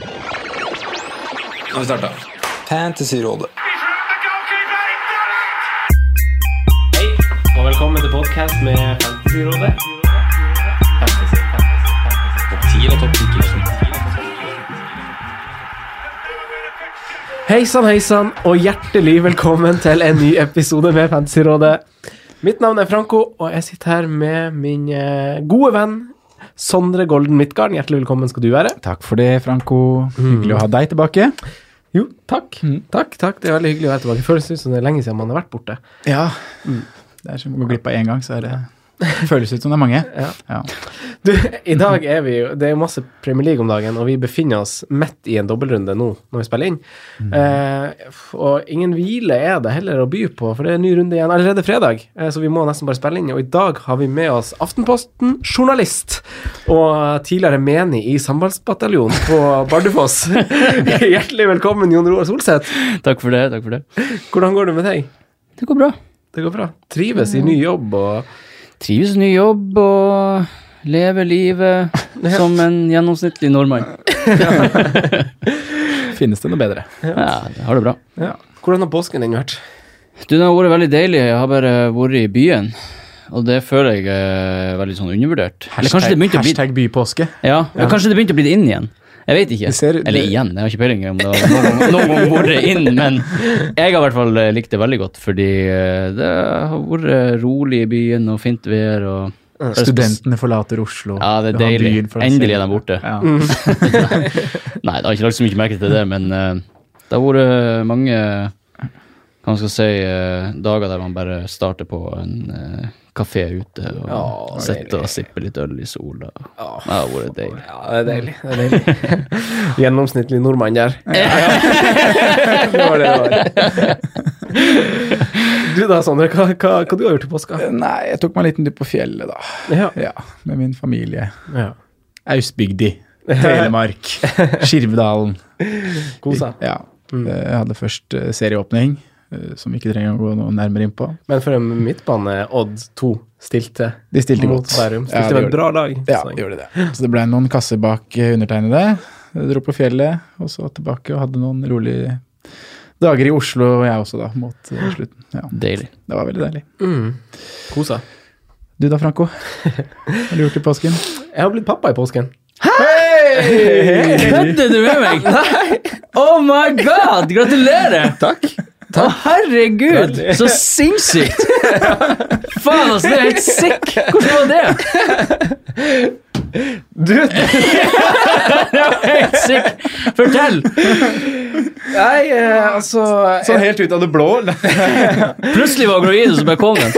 Nå har vi starta. Fantasyrådet. Hei, og velkommen til podkast med Fantasyrådet. Fantasy, fantasy, fantasy. Topp 10 eller topp 10 Hei sann, hei sann, og hjertelig velkommen til en ny episode med Fantasyrådet. Mitt navn er Franco, og jeg sitter her med min eh, gode venn Sondre Golden Midtgarden. Hjertelig velkommen skal du være. Takk for det, Franco. Hyggelig å ha deg tilbake. Jo, takk. Takk, takk. Det er veldig hyggelig å være tilbake. Føles ut som det er lenge siden man har vært borte. Ja. Det er som å gå glipp av én gang, så er det føles ut som det er mange. Ja. Ja. Du, I dag er vi jo Det er jo masse Premier League om dagen, og vi befinner oss midt i en dobbeltrunde nå når vi spiller inn. Eh, og ingen hvile er det heller å by på, for det er en ny runde igjen allerede fredag. Eh, så vi må nesten bare spille inn. Og i dag har vi med oss Aftenposten-journalist og tidligere menig i Sambandsbataljonen på Bardufoss. Hjertelig velkommen, Jon Roar Solseth. Takk for det. takk for det. Hvordan går det med deg? Det går bra. Det går bra. Trives i ny jobb og Trives i ny jobb og lever livet som en gjennomsnittlig nordmann. Finnes det noe bedre? Ja, jeg har det bra. ja. Hvordan har påsken din vært? Du, Den har vært veldig deilig. Jeg har bare vært i byen. Og det føler jeg er veldig sånn undervurdert. Eller kanskje det begynte å bli hashtag bypåske. Ja, ja. kanskje det begynte å bli det inn igjen. Jeg vet ikke. Ser- Eller det- igjen, jeg har ikke peiling om det har noen gang- noen gang vært inn, men jeg har i hvert fall eh, likt det veldig godt, fordi eh, det har vært rolig i byen og fint vær og Studentene forlater Oslo. Ja, det er deilig. Endelig er de borte. Ja. Nei, det har ikke lagt så mye merke til det, men uh, det har vært mange hva man skal si, uh, dager der man bare starter på en uh, kafé ute og Ja, sitter og sippe litt øl i sola. Ja. Det har vært deilig. Ja, det er deilig. Det er deilig. Gjennomsnittlig nordmann der. det var det det var. Du da, Sondre. Hva, hva, hva du har gjort i påska? Nei, jeg tok meg en liten tur på fjellet, da. Ja. Ja, Med min familie. ja. Austbygdi. Telemark. Skirvedalen. Kosa. Ja. Jeg hadde først eh, serieåpning, eh, som vi ikke trenger å gå noe nærmere inn på. Men for en midtbane, Odd 2 stilte De stilte mot godt. Bærum. Ja, Stilte de med gjorde bra lag. Ja, så- de gjorde det. Så det ble noen kasser bak eh, undertegnede. Jeg dro på fjellet, og så tilbake og hadde noen rolige dager i Oslo, og jeg også, da, mot eh, slutten. Ja, Deilig. det var veldig deilig. Mm. Kosa. Du da, Franco? Hva har du gjort i påsken? Jeg har blitt pappa i påsken. Hei! Kødder du med meg? Nei! Oh my god! Gratulerer! Takk. Å, herregud! Så sinnssykt! Faen, altså, det er helt sick! Hvordan var det? Du, Det var helt sick! Fortell! nei, eh, altså Sånn helt ut av det blå? Plutselig var Groine som bare kom den.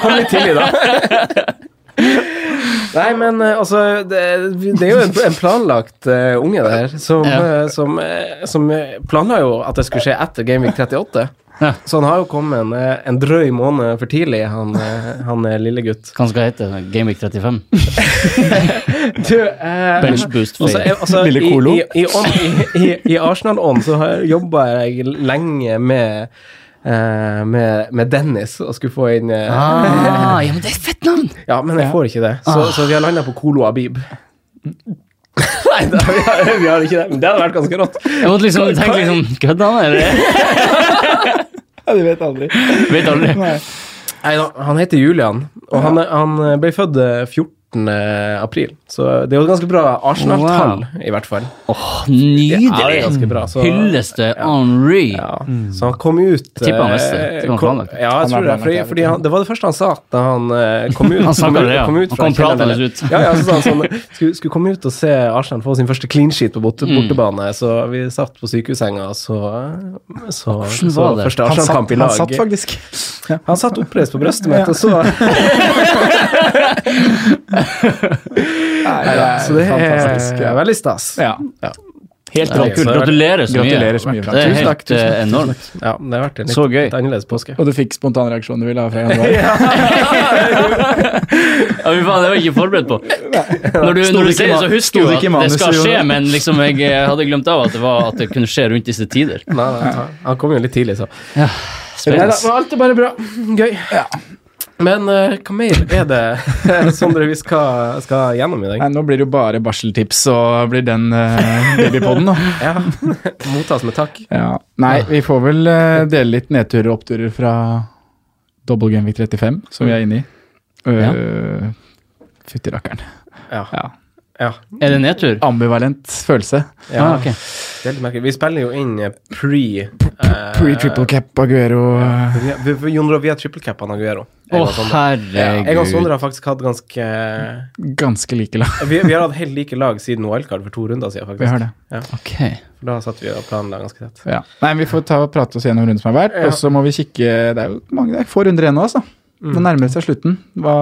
Kom litt tidlig, da. Nei, men eh, altså Det, det er jo en, en planlagt uh, unge, det her, som, Ja. eh, som, som planla jo at det skulle skje etter Gameweek 38. Ja. Så han har jo kommet en, en drøy måned for tidlig, han, han lille gutt. Hva skal hete? Gameweek 35? Du, eh, Bench boost for fail. altså, Lille i, Colo. i, i, i, i, i Arsenal-ånd så jobba jeg lenge med eh, med, med Dennis og skulle få inn uh, Ah, ja, men det er et fett navn! Ja, men jeg får ikke det. Så, så vi har landa på Kolo Abib. Nei, da, vi, har, vi har ikke det. Men det hadde vært ganske rått. Jeg måtte liksom tenke liksom Kødda han, eller? Ja, du vet aldri. Vet aldri. Nei. Nei, da, han heter Julian, og han, han ble født eh, 14. april. Så det er jo et ganske bra Arsenal-tall, i hvert fall. Åh, Ja, det er nydelig! ganske bra. Så, Hylleste Henri. ja, så han kom ut Tipper han visste. eh, kom- Ja, jeg tror det. Fordi, det, fordi han, det var det første han sa da han eh, kom ut. Han ut- det, ja. kom ut Han kom pratende ut. Ja, ja, så sa han sånn skulle, skulle komme ut og se Arsenal få sin første clean sheet på borte, Mm. bortebane, så vi satt på sykehussenga, så, så, så, så første Arsenal-kamp i han satt faktisk. Han satt oppreist på brystet mitt, og så Nei, Neida, Så det er fantastisk, er ja. veldig stas. Ja. Helt rått. Gratulerer så mye. Gratulerer så mye, Det er helt tusen eh, takk. enormt. Ja, det har vært en litt, Så gøy. litt annerledes påske. Og du fikk spontanreaksjonen du ville ha fra januar. Ja, faen, det var jeg ikke forberedt på. Når du, når du det sier det, så husker det i at det skal skje, men liksom jeg eh, hadde glemt av at det, var, at det kunne skje rundt disse tider. Nei, nei, han kom jo litt tidlig, så. Ja, spennende. alt er bare bra. Gøy. Men uh, hva mer er det, Sondre, vi skal, skal gjennom i dag? Nei, nå blir det jo bare barseltips og blir den uh, babypoden, da. Ja, Mottas med takk. Ja. Nei, vi får vel uh, dele litt nedturer og oppturer fra Double Genvik 35, som vi er inne i. Uh, Fytti rakkeren. Ja. Ja. Ja. Er det nedtur? Ambivalent følelse. ja. Ah, ok. Det er litt merkelig. Vi spiller jo inn eh, pre eh, Pre-triple cap Aguero. eh, Vi, Jon har triple cap av Aguero. Å, Jeg og Jeg og herregud. Sondre har faktisk hatt ganske Ganske like lag. vi, vi har hatt helt like lag siden wildcard for to runder siden, faktisk. Vi har det. Ok. Okay. da satt vi og planla ganske tett. Ja. Nei, vi får ta og prate oss gjennom runden som har vært, Ja. og så må vi kikke Det er jo mange, det er få runder igjen nå, altså. Mm. Nå nærmer seg slutten. Hva,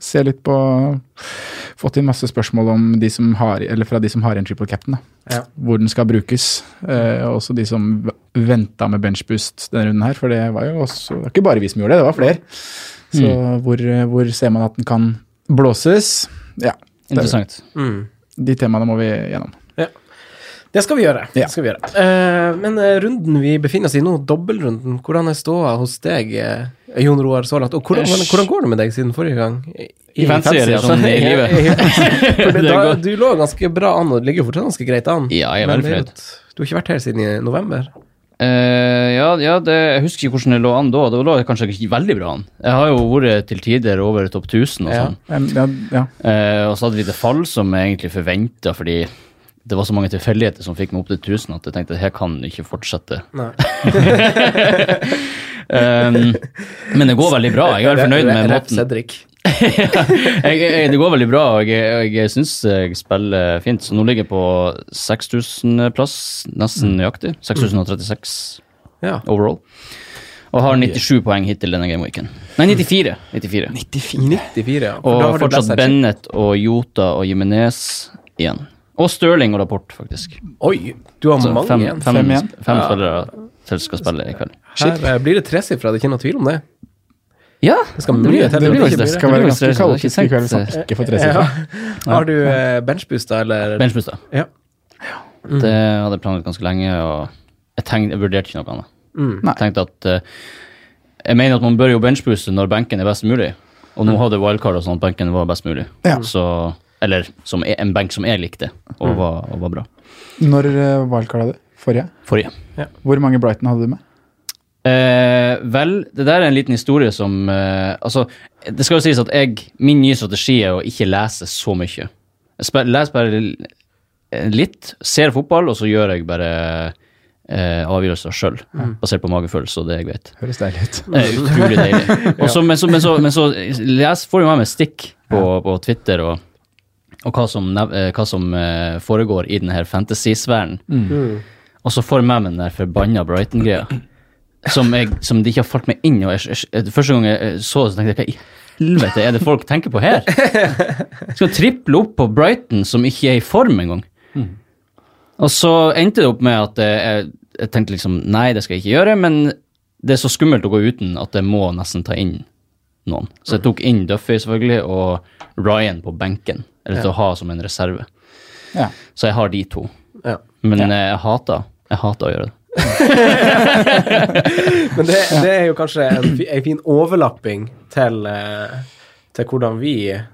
se litt på Fått inn masse spørsmål om de som har, eller fra de som har en triple captain. Ja. Hvor den skal brukes. Eh, også de som venta med benchboost denne runden her, for det var jo også Det var ikke bare vi som gjorde det, det var flere. Så Mm. hvor, hvor ser man at den kan blåses? Ja. Interessant. Mm. De temaene må vi gjennom. Det skal vi gjøre. Ja. Skal vi gjøre. Uh, men eh, runden vi befinner oss i nå, dobbeltrunden, hvordan er ståa hos deg, eh, Jon Roar, så langt? Og hvordan, hvordan, hvordan går det med deg siden forrige gang? I, I fancy, eller altså. sånn i livet? Da, går. du lå ganske bra an, og det ligger jo fortsatt ganske greit an. Ja, jeg er Men veldig det jo fornøyd. et- Du har ikke vært her siden i november? Uh, ja, ja det, jeg husker ikke hvordan det lå an da. Det lå kanskje ikke veldig bra an. Jeg har jo vært til tider over topp 1000 og sånn. Ja, ja. uh, og så hadde vi det fall som jeg egentlig forventa, fordi det var så mange tilfeldigheter som fikk meg opp til 1000 at jeg tenkte her kan ikke fortsette. Um, men det går veldig bra. Jeg er veldig fornøyd med måten Cedric. Det går veldig bra, og jeg, jeg syns jeg spiller fint. Så nå ligger jeg på 6000-plass, nesten nøyaktig. 6036 Ja. overall. Og har 97 poeng hittil denne gameweeken. Nei, 94. 94. 94, ja. For Og fortsatt Bennett og Jota og Jimenez igjen. Og Stirling og Rapport, faktisk. Oi, du har mange fem, igjen. fem, Fem igjen? fem Ja. spillere til skal spille i kveld. Her eh, blir det tresifra, det er ikke noe tvil om det. Ja, Det skal mye til. Det blir blir det skal være ganske kaldt kaotisk i kveld hvis han ikke får tresifra. Ja. Har du benchbooster, benchboosta, eller? Benchbooster. Ja. Mm. Det hadde jeg planlagt ganske lenge, og jeg, tenkte, jeg vurderte ikke noe annet. Mm. Jeg tenkte at eh, Jeg mener at man bør jo benchbooste når benken er best mulig, og nå hadde wildcard og sånn at benken var best mulig. Ja. Så, eller som er, en benk som jeg likte, og var, og var bra. Når uh, wildcard du? Forrige? Forrige. Hvor mange Brighton hadde du med? Eh, vel, det der er en liten historie som eh, Altså, det skal jo sies at jeg Min nye strategi er å ikke lese så mye. Jeg leser bare eh, litt, ser fotball, og så gjør jeg bare eh, avgjørelser sjøl, basert på magefølelse og det jeg vet. Høres deilig ut. Det utrolig deilig. Og så- men, så, men, så, men så les, får med meg stikk på, på Twitter og, og hva som, eh, hva som eh, foregår i denne fantasy-sfæren. Mm. Og så får jeg med meg den der forbanna Brighton-greia. Som, jeg, som det ikke har falt meg inn. Og jeg, jeg, første gang jeg så det, så tenkte jeg hva i helvete er det folk tenker på her? Skal triple opp på Brighton, som ikke er i form engang. Og så endte det opp med at jeg, jeg tenkte liksom nei, det skal jeg ikke gjøre, men det er så skummelt å gå uten at jeg må nesten ta inn noen. Så jeg tok inn Duffy selvfølgelig, og Ryan på benken, eller til å ha som en reserve. Ja. Så jeg har de to. Ja. Men eh, jeg hater jeg hater å gjøre det. Men det, det er jo kanskje en, en fin overlapping til, eh, til hvordan vi,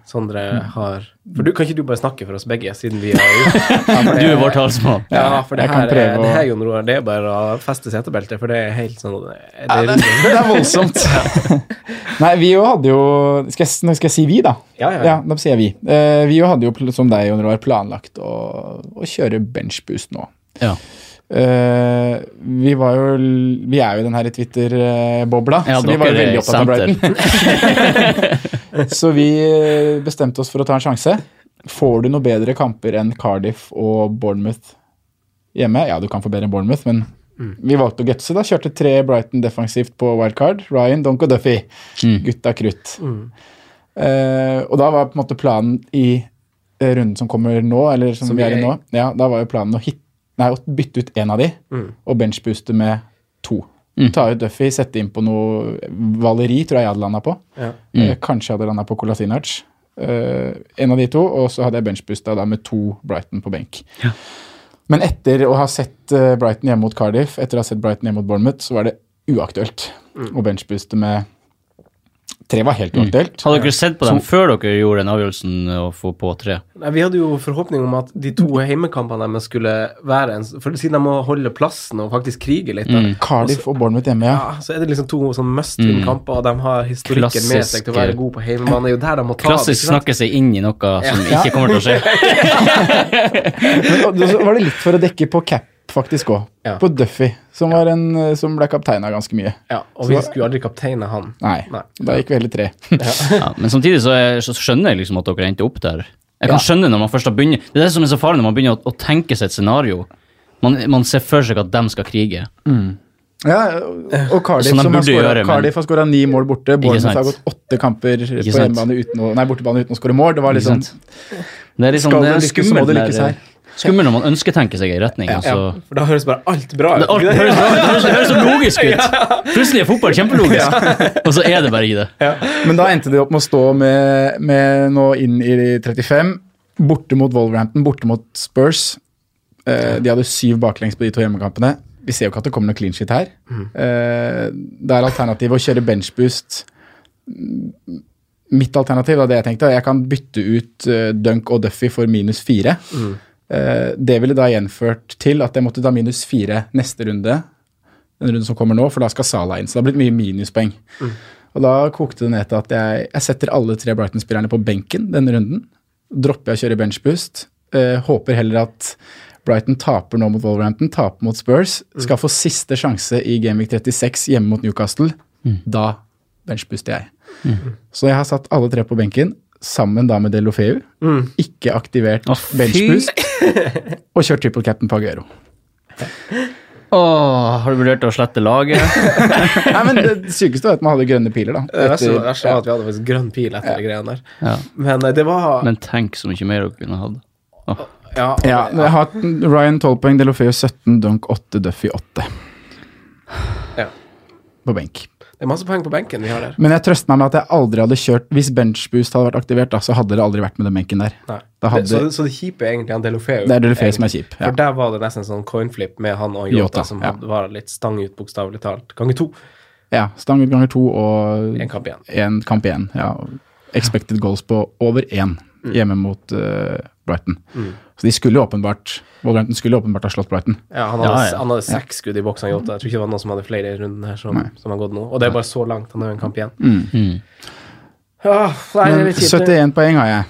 Sondre, har For du, kan ikke du bare snakke for oss begge, siden vi har gjort Du er vår talsmann. Ja, for det her, er- det her, Jon Roar, det er bare å feste setebeltet, for det er helt sånn det, Ja, det, det, er voldsomt. Nei, vi jo hadde jo skal jeg, nå skal jeg si vi, da? Ja, ja, Ja, da sier jeg vi. Uh, vi jo hadde jo, som deg, Jon Roar, planlagt å, å kjøre benchboost nå. Ja. Uh, vi var jo Vi er jo i den her Twitter-bobla, Ja, så vi var jo veldig er opptatt av Brighton. Så vi eh, bestemte oss for å ta en sjanse. Får du noe bedre kamper enn Cardiff og Bournemouth hjemme? Ja, du kan få bedre enn Bournemouth, men vi valgte å gutse. da, Kjørte tre Brighton defensivt på wildcard. Ryan, Donk og Duffy. Mm. Gutta krutt. Eh, og da var på en måte planen i eh, runden som kommer nå, eller som, Som vi er i er i. nå, ja, da var jo planen å, hit, nei, å bytte ut én av de Mm. og benchbooste med to. Mm. Ta ut Duffy, sette inn på noe Valeri, tror jeg jeg hadde landa på. Ja. Mm. kanskje jeg hadde landa på Colasinac. Uh, en av de to, og så hadde jeg benchboosta da med to Brighton på benk. Men etter å ha sett eh, Brighton hjemme mot Cardiff, etter å ha sett Brighton hjemme mot Bournemouth, så var det uaktuelt å benchbooste med Tre var helt uaktuelt. Hadde dere sett på dem før dere gjorde den avgjørelsen å få på tre? Nei, Vi hadde jo forhåpning om at de to heimekampene deres skulle være en For siden de må holde plassen og faktisk krige litt, Mm. Cardiff og Bournemouth hjemme, ja. ja, så er det liksom to sånn must-win-kamper, og de har historikken med seg til å være god gode på heimebane. Det er jo der de må ta Klassisk det. snakke seg inn i noe som Ja. ikke kommer til å skje. Men og så var det litt for å dekke på cap, faktisk òg. Ja. På Duffy, som, var en, eh, som ble kapteina ganske mye. Ja, og vi skulle aldri kapteine han. Nei, Nei. da gikk vi heller tre. Ja, men samtidig så, er, så skjønner jeg liksom at dere endte opp der. Jeg kan Ja. skjønne når man først har begynt Det er det som er så farlig når man begynner å, å tenke seg et scenario. Man, man ser for seg at de skal krige. Ja, og Cardiff, Som har men- Cardiff har skåra ni mål borte. Bournemouth har gått åtte kamper på uten å, nei, bortebane uten å skåre mål. Det var liksom? Det er liksom Skal det det lykkes, så må det lykkes her. Skummelt når man ønsketenker seg i retning. Ja. altså. Ja, for da høres bare alt bra ut. Det, alt, det, det? høres, det, høres, det høres så logisk ut. Plutselig er fotball kjempelogisk, og så er det bare i det. Men da endte de opp med å stå med, med nå inn i 35. Borte mot Wolverhampton, borte mot Spurs. Eh, de hadde syv baklengs på de to hjemmekampene. Vi ser jo ikke at det kommer noe clean shit her. Eh, det er alternativet å kjøre benchboost. Mitt alternativ, var det jeg tenkte, jeg kan bytte ut eh, Dunk og Duffy for minus fire. Eh, det ville da gjenført til at jeg måtte ta minus fire neste runde, den runden som kommer nå, for da skal Salah inn. Så det har blitt mye minuspoeng. Og da kokte det ned til at jeg, jeg setter alle tre Brighton-spillerne på benken denne runden. Dropper jeg å kjøre benchboost. Eh, håper heller at Brighton taper nå mot Wolverhampton, taper mot Spurs. Skal få siste sjanse i Gameweek 36 hjemme mot Newcastle. Da benchbooster jeg. Så jeg har satt alle tre på benken, sammen da med Delofeu. Ikke aktivert oh, benchboost. og kjørt triple cap'n på Aguero. Åh, har du vurdert å slette laget? Nei, men Det sykeste var at man hadde grønne piler, da. Det verste Etter- det verste var at vi hadde faktisk grønn pil etter de greiene der. Ja. Men eh, det var Men tenk så mye mer dere kunne hatt. Åh. Ja, Ja, jeg har hatt Ryan 12 poeng, Delofeu 17, Dunk 8, Duffy 8 ja. på benk. Det er masse poeng på benken vi har der. Men jeg trøster meg med at jeg aldri hadde kjørt Hvis benchboost hadde vært aktivert, da, så hadde det aldri vært med den benken der. Hadde- så, så det kjipe er egentlig han Delofeu. Det er Delofeu som er kjip. Ja. For der var det nesten sånn coinflip med han og Yota, Jota, som ja. var litt stang ut, bokstavelig talt. Ganger to. ja, Stang ut ganger to og En kamp igjen. En kamp igjen. Ja. Expected goals på over én hjemme mot uh, Brighton. Så de skulle åpenbart Wolverhampton skulle åpenbart ha slått Brighton. Ja, han hadde, Ja, ja. Han hadde seks skudd i boks, han Jota. Jeg tror ikke det var noen som hadde flere i runden her som, som har gått nå. Og det er bare så langt. Han har jo en kamp igjen. Mm. Ja, nei, det er Men litt kjipt. 71 poeng har jeg.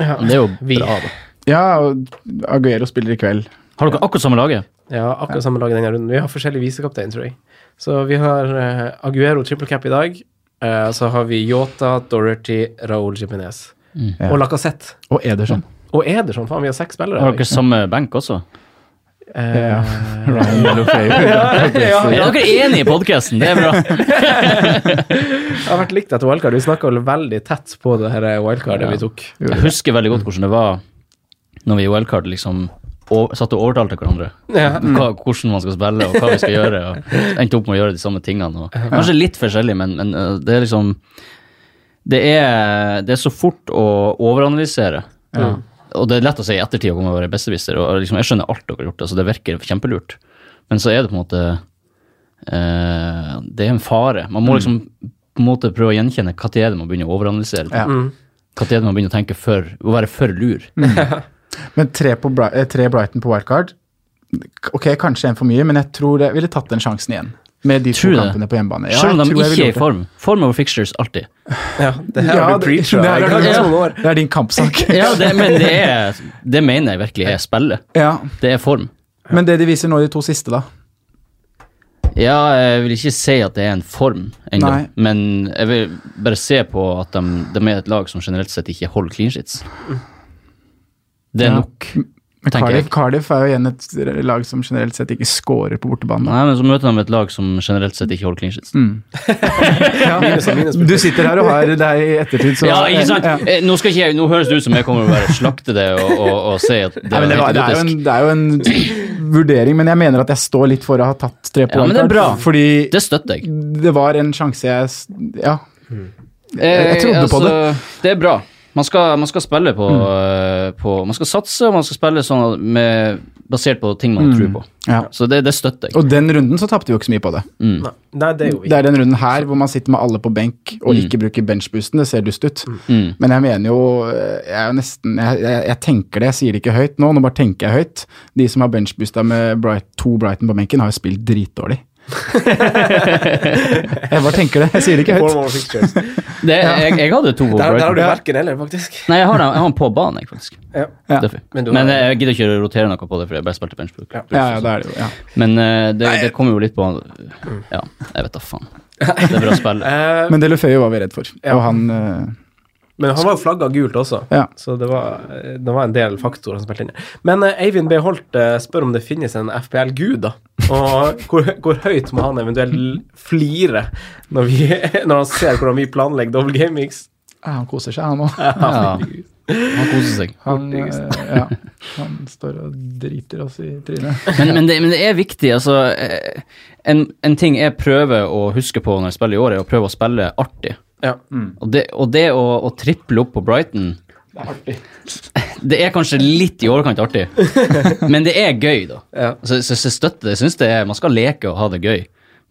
Ja. Det er jo Vi. bra, da. Ja, og Aguero spiller i kveld. Har dere akkurat samme laget? Ja, akkurat samme laget i denne runden. Vi har forskjellig visekaptein, tror jeg. Så vi har uh, Aguero triple cap i dag. Uh, så har vi Yota, Dorothy, Raoul Jiminez. Mm. Og Lacassette. Og Ederson. Og Ederson, faen, vi har seks spillere. Har dere samme benk også? Eh, Ja. Ryan Delofeu. ja, Er dere enige i podkasten? Det er bra. Det har vært likt etter wildcard. Vi snakka veldig tett på det her wildcardet Ja. vi tok. Jeg husker veldig godt hvordan det var når vi i wildcard liksom og, satt og overtalte hverandre Ja. hva, hvordan man skal spille og hva vi skal gjøre. og Endte opp med å gjøre de samme tingene. Og, kanskje litt forskjellig, men, men uh, det er liksom det er, det er så fort å overanalysere. Og det er lett å si i ettertid å komme og være besserwisser. Og liksom, jeg skjønner alt dere har gjort, altså det virker kjempelurt. Men så er det på en måte eh, Det er en fare. Man må liksom på en måte prøve å gjenkjenne når er det man begynner å overanalysere. Ja. Når er det man begynner å tenke for, å være for lur. Men tre, på eh, tre Brighton på wildcard Ok, kanskje en for mye, men jeg tror jeg ville tatt den sjansen igjen. Med de to Tror du kampene på hjemmebane. Ja, Selv om de ikke er i form. Form over fixtures alltid. Ja, det her Ja, har du det- preacha det er- i ganske ja. år. Det er din kampsak. Ja, det, men det, er, det mener jeg virkelig er spillet. ja. Det er form. Men det de viser nå i de to siste, da? Ja, jeg vil ikke si at det er en form ennå, men jeg vil bare se på at de, de er et lag som generelt sett ikke holder clean sheets. Det er Ja. nok. Men tenker Cardiff, jeg. Cardiff er jo igjen et lag som generelt sett ikke scorer på bortebane. Nei, men så møter de et lag som generelt sett ikke holder clean sheets. Mm. ja. Du sitter her og har det i ettertid, så Ja, ikke sant? Ja. Eh, Nå, skal ikke jeg, nå høres det ut som jeg kommer til å bare slakte det og, og, og si at det Nei, det, var, helt det, er jo en, det er jo en vurdering, men jeg mener at jeg står litt for å ha tatt tre på Ja, men det er bra. Fordi Det støtter jeg. det var en sjanse jeg Ja. Jeg, jeg trodde på det. Det er bra. Man skal, man skal spille på, Mm. eh, på Man skal satse, og man skal spille sånn med basert på ting man tror på. Ja. Så det, det støtter jeg. Og den runden så tapte vi jo ikke så mye på det. Mm. nei, det er jo Det er den runden her hvor man sitter med alle på benk og ikke bruker benchboosten. Det ser dust ut. Men jeg mener jo Jeg er jo nesten jeg, jeg, jeg tenker det, jeg sier det ikke høyt nå, nå bare tenker jeg høyt. De som har benchboosta med Bright, to Brighton på benken, har jo spilt dritdårlig. jeg bare tenker det, jeg sier det ikke høyt. Det, jeg, jeg hadde to Der, der har du verken eller, faktisk. Nei, jeg har, jeg har den på banen, jeg, faktisk. Ja. Ja. Men, Men Men, du jeg gidder ikke å rotere noe på det, for jeg bare spilte benchbook. Ja. Ja, ja, det er det jo. Men uh, det, det kommer jo litt på Ja, jeg vet da faen. Det er bra spill. Eh, Men Delefeu var vi redd for, og han eh, Men han var jo flagga gult også, Ja. så det var, det var en del faktorer som spilte inn. Men eh, Eivind B. Holt eh, spør om det finnes en FPL-gud, da. Og hvor, hvor høyt må han eventuelt flire når, vi, når han ser hvordan vi planlegger double gamings? ja, Han koser seg, han òg. Ja, han koser seg. Han, eh, ja, han står og driter oss i trynet. Men, men, det, men det er viktig, altså. En, en ting jeg prøver å huske på når jeg spiller i år, er å prøve å spille artig. Ja. Og det, og det å, å triple opp på Brighton Det er artig. Det er kanskje litt i overkant artig, men det er gøy, da. Ja. Så, så, så støtter det. Jeg synes det er, Man skal leke og ha det gøy,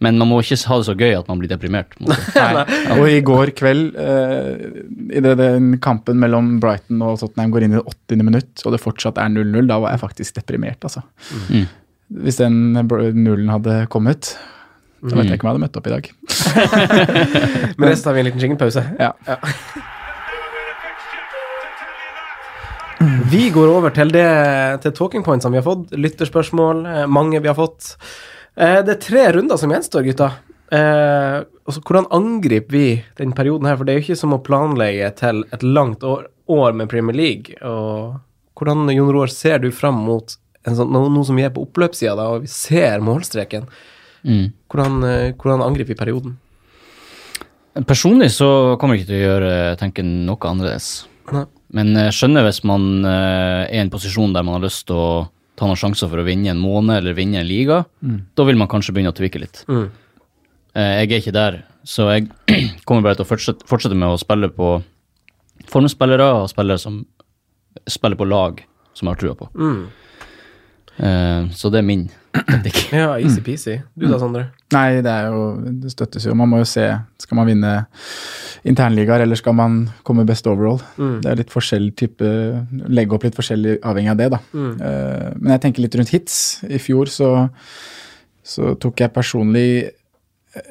men man må ikke ha det så gøy at man blir deprimert. Nei. Nei. Og i går kveld, uh, i det, den kampen mellom Brighton og Tottenham går inn i det 80. minutt, og det fortsatt er 0-0, da var jeg faktisk deprimert, altså. Mm. Hvis den nullen hadde kommet, da vet jeg ikke om jeg hadde møtt opp i dag. Men resten tar vi en liten jingelpause. Ja. Vi går over til, det, til talking points som vi har fått. Lytterspørsmål, eh, mange vi har fått. Eh, det er tre runder som gjenstår, gutta. Eh, og hvordan angriper vi den perioden her? For det er jo ikke som å planlegge til et langt år, år med Premier League. Og hvordan, Jon Roar, ser du fram mot en sånn, noe som vi er på oppløpssida, og vi ser målstreken? Mm. Hvordan, eh, hvordan angriper vi perioden? Personlig så kommer jeg ikke til å gjøre tenke noe annerledes. Nei. Men jeg skjønner hvis man eh, er i en posisjon der man har lyst til å ta noen sjanser for å vinne en måned eller vinne en liga, da vil man kanskje begynne å tvikke litt. Mm. Eh, jeg er ikke der, så jeg kommer bare til å fortsette, fortsette med å spille på formspillere og spillere som spiller på lag som jeg har trua på. Mm. Eh, så det er min. Ja, easy-peasy. Du da, Sondre? Nei, det er jo Det støttes jo. Man må jo se. Skal man vinne internligaer, eller skal man komme best overall? Mm. Det er litt forskjellig type Legge opp litt forskjellig avhengig av det, da. Mm. Uh, men jeg tenker litt rundt hits. I fjor så, så tok jeg personlig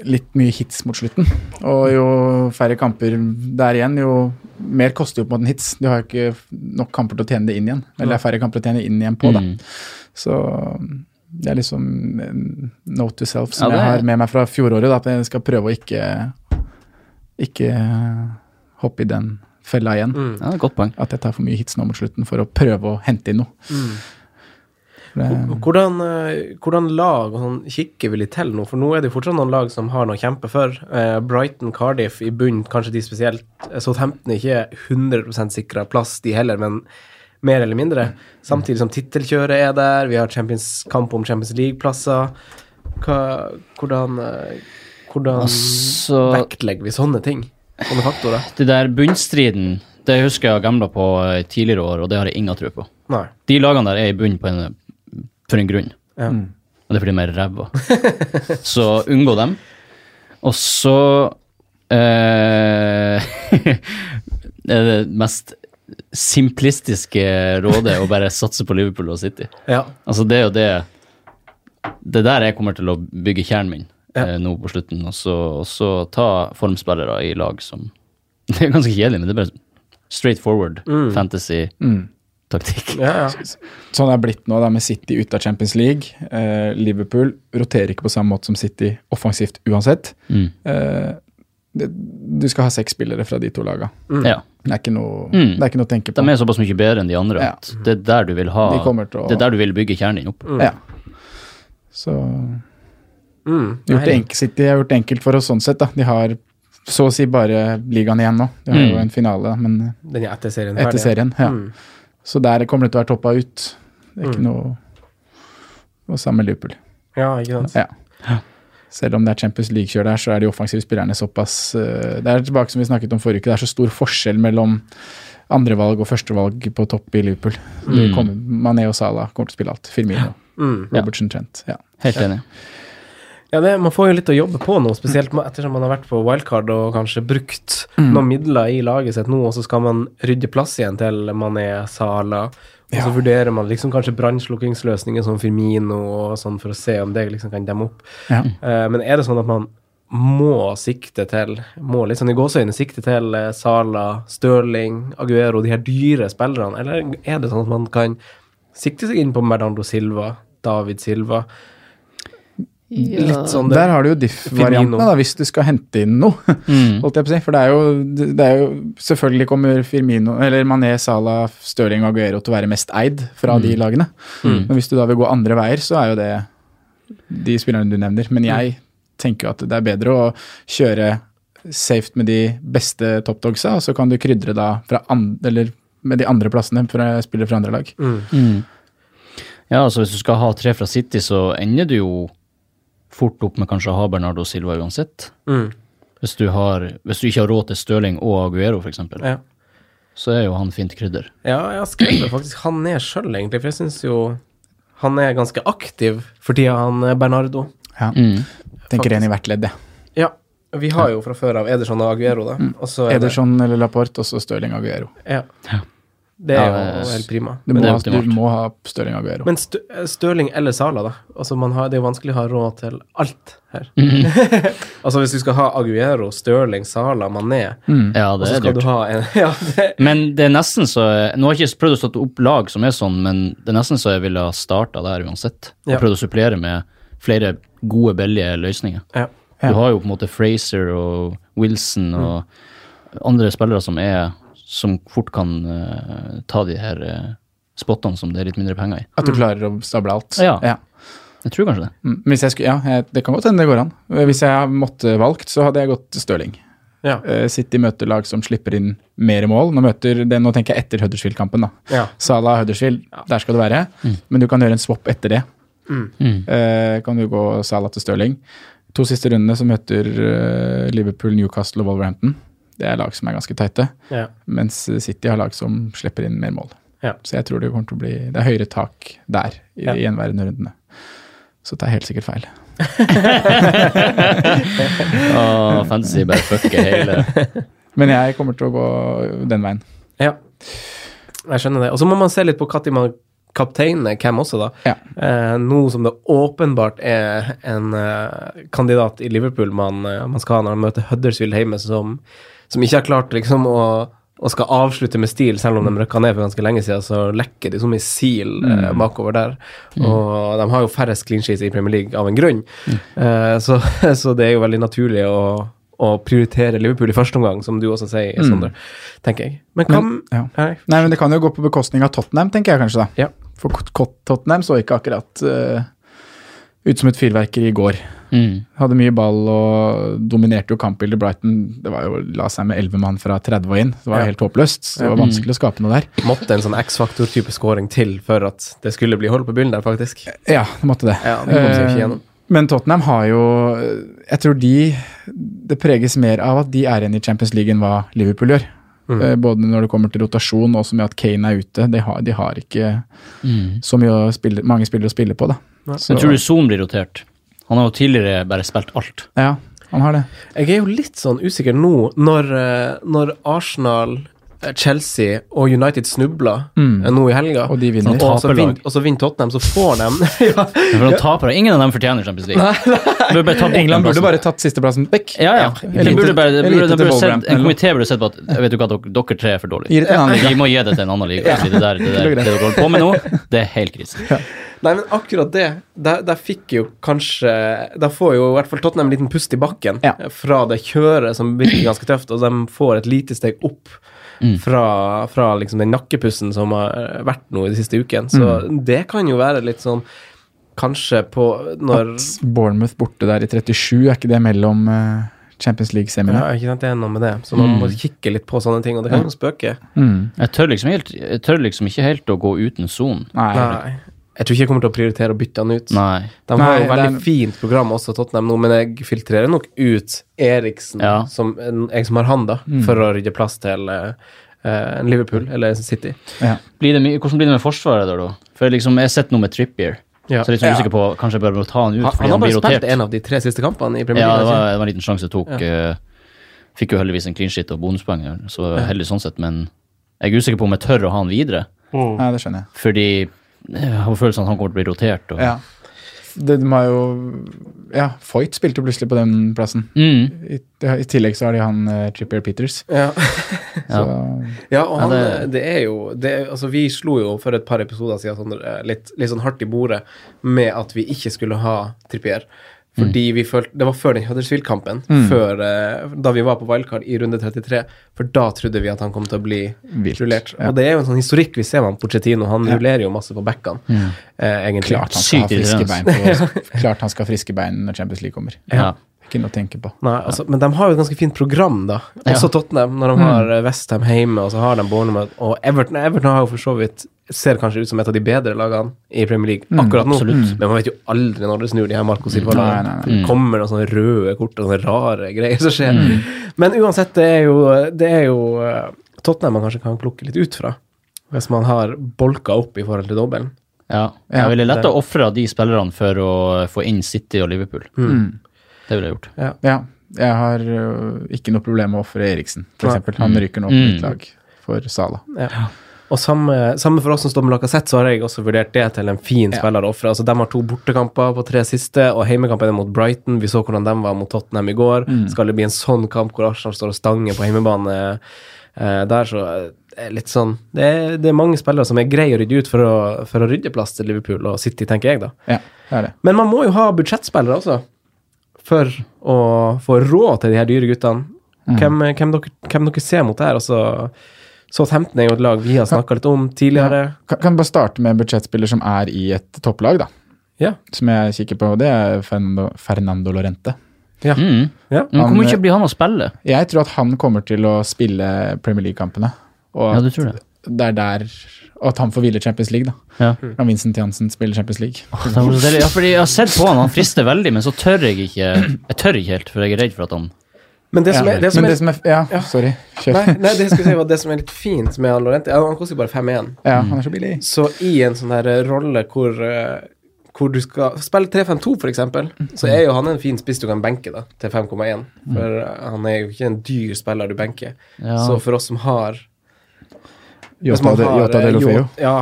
litt mye hits mot slutten. Og jo færre kamper der igjen, jo mer koster jo på en måte en hits. Du har jo ikke nok kamper til å tjene det inn igjen. Eller det er færre kamper å tjene inn igjen på, da. Mm. Så det er liksom en note to self som Ja, jeg har med meg fra fjoråret. Da, at jeg skal prøve å ikke ikke hoppe i den fella igjen. Mm. Ja, godt poeng. At jeg tar for mye hits nå mot slutten for å prøve å hente inn noe. Mm. Det, Hvordan, eh, hvordan lag og sånn kikker vi litt til nå? For nå er det jo fortsatt noen lag som har noe å kjempe for. Eh, Brighton, Cardiff i bunn, kanskje de spesielt. Eh, Southampton er ikke 100 sikra plass, de heller, men mer eller mindre. Samtidig som tittelkjøret er der, vi har Champions, kamp om Champions League-plasser. Hvordan, eh, hvordan Altså- vektlegger vi sånne ting? Sånne faktorer? Det der bunnstriden, det husker jeg gamla på eh, tidligere år, og det har jeg ingen tro på. Nei. De lagene der er i bunn på en, for en grunn, Ja. Mm. og det er fordi de er ræva. så unngå dem. Og så eh, er det mest simplistiske rådet å bare satse på Liverpool og City. Ja. Altså, det er jo det Det er der jeg kommer til å bygge kjernen min Ja. eh, nå på slutten, og så, og så ta formspillere i lag som Det er ganske kjedelig, men det er bare straight forward Mm. fantasy-taktikk. mm. ja, ja. Sånn det er blitt nå, da, med City ute av Champions League. Eh, Liverpool roterer ikke på samme måte som City offensivt uansett. Mm. Eh, det, du skal ha seks spillere fra de to laga. Ja. Det er ikke noe, Mm. det er ikke noe å tenke på. De er såpass mye bedre enn de andre Ja. at det er der du vil ha De å- Det er der du vil bygge kjernen din opp. Mm. Ja. Så Mm. gjort enkelt, de har gjort det enkelt for oss sånn sett. da. De har så å si bare ligaen igjen nå. De har jo Mm. en finale, men Den er etter serien etter ferdig. serien. ja. Mm. Så der kommer det til å være toppa ut. Det er ikke Mm. noe Og samme Liverpool. Ja, ikke sant. Ja. Selv om det er Champions League-kjør der, så er de offensive spillerne såpass eh, Det er tilbake som vi snakket om forrige uke, det er så stor forskjell mellom andrevalg og førstevalg på topp i Liverpool. Mm. kommer, Mané og Salah kommer til å spille alt. Firmino, Mm. Robertson, Trent. Ja. Helt enig. Ja, det, man får jo litt å jobbe på nå, spesielt ettersom man har vært på wildcard og kanskje brukt Mm. noen midler i laget sitt nå, og så skal man rydde plass igjen til Mané, Sala, og så vurderer man liksom kanskje brannslukkingsløsninger som Firmino og sånn for å se om det liksom kan demme opp. Ja. Eh, men er det sånn at man må sikte til må litt sånn i gåseøyne sikte til eh, Sala, Stirling, Aguero, de her dyre spillerne, eller er det sånn at man kan sikte seg inn på Merdando Silva, David Silva? Litt sånn. Der har du jo diff-variantene, da, hvis du skal hente inn noe. Mm. holdt jeg på å si. For det er, jo, det er jo Selvfølgelig kommer Firmino, eller Mané, Salah, Stirling og Aguero til å være mest eid fra de lagene. Mm. Men hvis du da vil gå andre veier, så er jo det de spillerne du nevner. Men jeg tenker jo at det er bedre å kjøre safe med de beste toppdogsa, og så kan du krydre da fra an, eller med de andre plassene fra spillere fra andre lag. Mm. Mm. Ja, altså hvis du skal ha tre fra City, så ender du jo fort opp med kanskje å ha Bernardo Silva uansett. Mm. Hvis du, har, hvis du ikke har råd til Støling og Aguero, f.eks., Ja. så er jo han fint krydder. ja, jeg har skrevet faktisk han ned sjøl, egentlig, for jeg syns jo han er ganske aktiv for tida, han eh, Bernardo. Ja. Mm. Tenker én i hvert ledd, jeg. Ja. Vi har jo fra før av Ederson og Aguero, da. Og så er det- eller Laporte, og så Støling og Aguero. Ja. Ja. Det er Ja, jo helt prima. Du Men må, det er ha, du må ha Stirling Aguero. Men Stø Stirling eller Sala, da? Altså man har, det er jo vanskelig å ha råd til alt her. altså hvis du skal ha Aguero, Stirling, Sala, Mané, Mm. Ja, det er dyrt. ha en Ja, det, Men det er nesten så Nå har jeg ikke prøvd å stå opp lag som er sånn, men det er nesten så jeg ville ha starta der uansett. Og Ja. prøvd å supplere med flere gode, billige løsninger. ja. Ja. Du har jo på en måte Fraser og Wilson og andre spillere som er som fort kan uh, ta de her uh, spottene som det er litt mindre penger i. At du klarer å stable alt. Ja. Jeg tror kanskje det. Mm. Hvis jeg skulle, ja, det kan godt hende det går an. Hvis jeg måtte valgt, så hadde jeg gått Stirling. Ja. Eh, City møter lag som slipper inn mer mål. Nå, møter det, nå tenker jeg etter Huddersfield-kampen. da. ja. Salah Huddersfield, der skal du være. Men du kan gjøre en swap etter det. Mm. Eh, kan du gå Salah til Stirling. To siste rundene så møter eh, Liverpool, Newcastle og Wolverhampton. Det er lag som er ganske tighte. ja. Mens City har lag som slipper inn mer mål. Ja. Så jeg tror det kommer til å bli Det er høyere tak der i Ja. de gjenværende rundene. Så tar jeg helt sikkert feil. Åh, fantasy bare fucker hele Men jeg kommer til å gå den veien. ja. Jeg skjønner det. Og så må man se litt på når man kapteiner hvem også, da. Ja. Eh, nå som det åpenbart er en eh, kandidat i Liverpool man, eh, man skal ha når man møter Huddersfield hjemme, som, som ikke har klart liksom å, og skal avslutte med stil, selv om de røkka ned for ganske lenge siden, så lekker de som en sil eh, bakover der. Og de har jo færrest clean sheets i Premier League av en grunn, eh, så, så det er jo veldig naturlig å å prioritere Liverpool i første omgang, som du også sier, Sondre, tenker jeg. Men kan, Men, ja. Nei, men det kan jo gå på bekostning av Tottenham, tenker jeg kanskje, da. Ja. For Tottenham så ikke akkurat uh, ut som et fyrverkeri i går. mm. Hadde mye ball og dominerte jo kampbildet. Brighton det var jo, la seg med elleve mann fra 30 og inn. Det var Ja. helt håpløst. Så det var vanskelig å skape noe der. måtte en sånn X-faktor-type scoring til for at det skulle bli hold på byllen der, faktisk. Ja, det måtte det. Ja, det kom seg ikke Eh, gjennom. Men Tottenham har jo Jeg tror de Det preges mer av at de er igjen i Champions League enn hva Liverpool gjør. Mm. Både når det kommer til rotasjon og også med at Kane er ute. De har, de har ikke Mm. så mye å spille, mange spillere å spille på, da. Så, Men tror du Son blir rotert? Han har jo tidligere bare spilt alt. Ja, han har det. Jeg er jo litt sånn usikker nå, når, eh, når Arsenal, Chelsea og United snubler Mm. eh, nå i helga, Og de vinner. og, så vinner, og så vinner Tottenham, så får de ja. For de taper, Ingen av dem fortjener Champions League. Nei, nei. England burde bare tatt sisteplassen vekk. Ja, ja. Elite- burde bare, burde, burde sett, en eller komité burde sett på at vet du hva, dere, tre er for dårlige. Liga. Vi må gi det til en annen liga. Ja. Det, der, det, der, det dere holder på med nå, det er helt krise. Nei, men akkurat det, der, der fikk jo kanskje Der får jo i hvert fall Tottenham en liten pust i bakken Ja. eh, fra det kjøret som virker ganske tøft, og de får et lite steg opp Mm. fra, fra liksom den nakkepussen som har eh, vært nå i de siste ukene. Så Mm. det kan jo være litt sånn Kanskje på når At Bournemouth borte der i 37, er ikke det mellom eh, Champions League-seminar? Ja, ikke sant, det er noe med det. Så man må kikke litt på sånne ting, og det kan jo spøke. Mm. Jeg tør, liksom helt, jeg tør liksom ikke helt å gå uten sonen. Nei. Nei. Jeg tror ikke jeg kommer til å prioritere å bytte han ut. Nei. De har Nei, jo veldig det fint program også, Tottenham nå, men jeg filtrerer nok ut Eriksen, Ja. som, en- jeg som har han, da, for å rydde plass til eh, eh, Liverpool eller City. Ja. Blir det hvordan blir det med forsvaret der, da? For liksom, jeg har sett noe med Trippier. Ja. Så jeg er litt Ja. usikker på Kanskje jeg må ta han ut Han, fordi han han, har bare blir spilt en av de tre siste kampene i Premier Ja, League. det var, det var en liten sjanse jeg tok. eh, fikk jo heldigvis en clean shit og bonuspoeng, så heldig sånn sett. Men jeg er usikker på om jeg tør å ha han videre. ja, det skjønner jeg. Fordi jeg har følelsen at han kommer til å bli rotert. Og, Ja. Det, de har jo Ja, Foyt spilte jo plutselig på den plassen. Mm, I, I tillegg så har de han uh, Trippier Peters. Ja. Så Ja, og Ja, han, det- det, er jo det, Altså, vi slo jo for et par episoder siden sånn, eh, litt, litt sånn hardt i bordet med at vi ikke skulle ha Trippier. Fordi vi følte Det var før den Huddersfield-kampen, før, eh, da vi var på wildcard i runde 33. For da trodde vi at han kom til å bli Vilt, rullert. ja. Og det er jo en sånn historikk vi ser med han ja. Han rullerer jo masse på backene, eh, egentlig. klart han skal ha friske bein. På, klart han skal ha friske bein når Champions League kommer. ja. Ikke noe å tenke på. Nei, altså, Men de har jo et ganske fint program, da. Ja. Også Tottenham, når de har mm. Westham hjemme, og så har de Bournemouth. Og Everton, Everton har jo for så vidt ser kanskje ut som et av de bedre lagene i Premier League akkurat nå. absolutt. Men man vet jo aldri når det snur, de her Marco Silva-lagene. Mm. Kommer noen sånne røde kort og sånne rare greier som skjer. Men uansett, det er jo, det er jo eh, Tottenham man kanskje kan plukke litt ut fra. Hvis man har bolka opp i forhold til dobbelen. ja. Ja, Jeg ville lett å ofre ofra de spillerne for å få inn City og Liverpool. Det ville jeg gjort. Ja. Ja, jeg har øh, ikke noe problem med å ofre Eriksen, f.eks. Han ryker nå på Mm. mitt lag for Sala. Ja. Og samme, samme for oss som står med Lacassette, så har jeg også vurdert det til en fin spiller å ofre. Altså, de har to bortekamper på tre siste, og heimekampen er mot Brighton. Vi så hvordan de var mot Tottenham i går. Mm. Skal det bli en sånn kamp hvor Arsenal står og stanger på heimebane eh, der, så er litt sånn det er, det er mange spillere som er greie å rydde ut for å, for å rydde plass til Liverpool og City, tenker jeg, da. Ja, det er det. Men man må jo ha budsjettspillere også, for å få råd til de her dyre guttene. Mm. Hvem, hvem, dere, hvem dere ser mot der? Altså, Southampton er jo et lag vi har snakka litt om tidligere. Kan, kan bare starte med en budsjettspiller som er i et topplag, da. Ja. Som jeg kikker på. Det er Fernando, Fernando Lorente. Ja. Mm. ja. Men hvor mye eh, blir han å spille? Jeg tror at han kommer til å spille Premier League-kampene. Og Ja, at du tror det? er der Og at han får hvile Champions League, da. Ja. Når Vincent Jansen spiller Champions League. Ja, fordi jeg har sett på han, han frister veldig, men så tør jeg ikke Jeg tør ikke helt, for jeg er redd for at han Men det som er, det som Men er det som er Ja, Ja. sorry. Kjør. Nei, nei, det si var det som er litt fint med han Lorente Han koster jo bare 5-1. Ja, han er så billig. Så i en sånn her rolle hvor, eh, hvor du skal spille 3-5-2, for eksempel, så er jo han en fin spiss du kan benke da, til 5,1. For eh, han er jo ikke en dyr spiller du benker. Ja. Så for oss som har Jota, har, Jota eh, de Lofeo. Ja,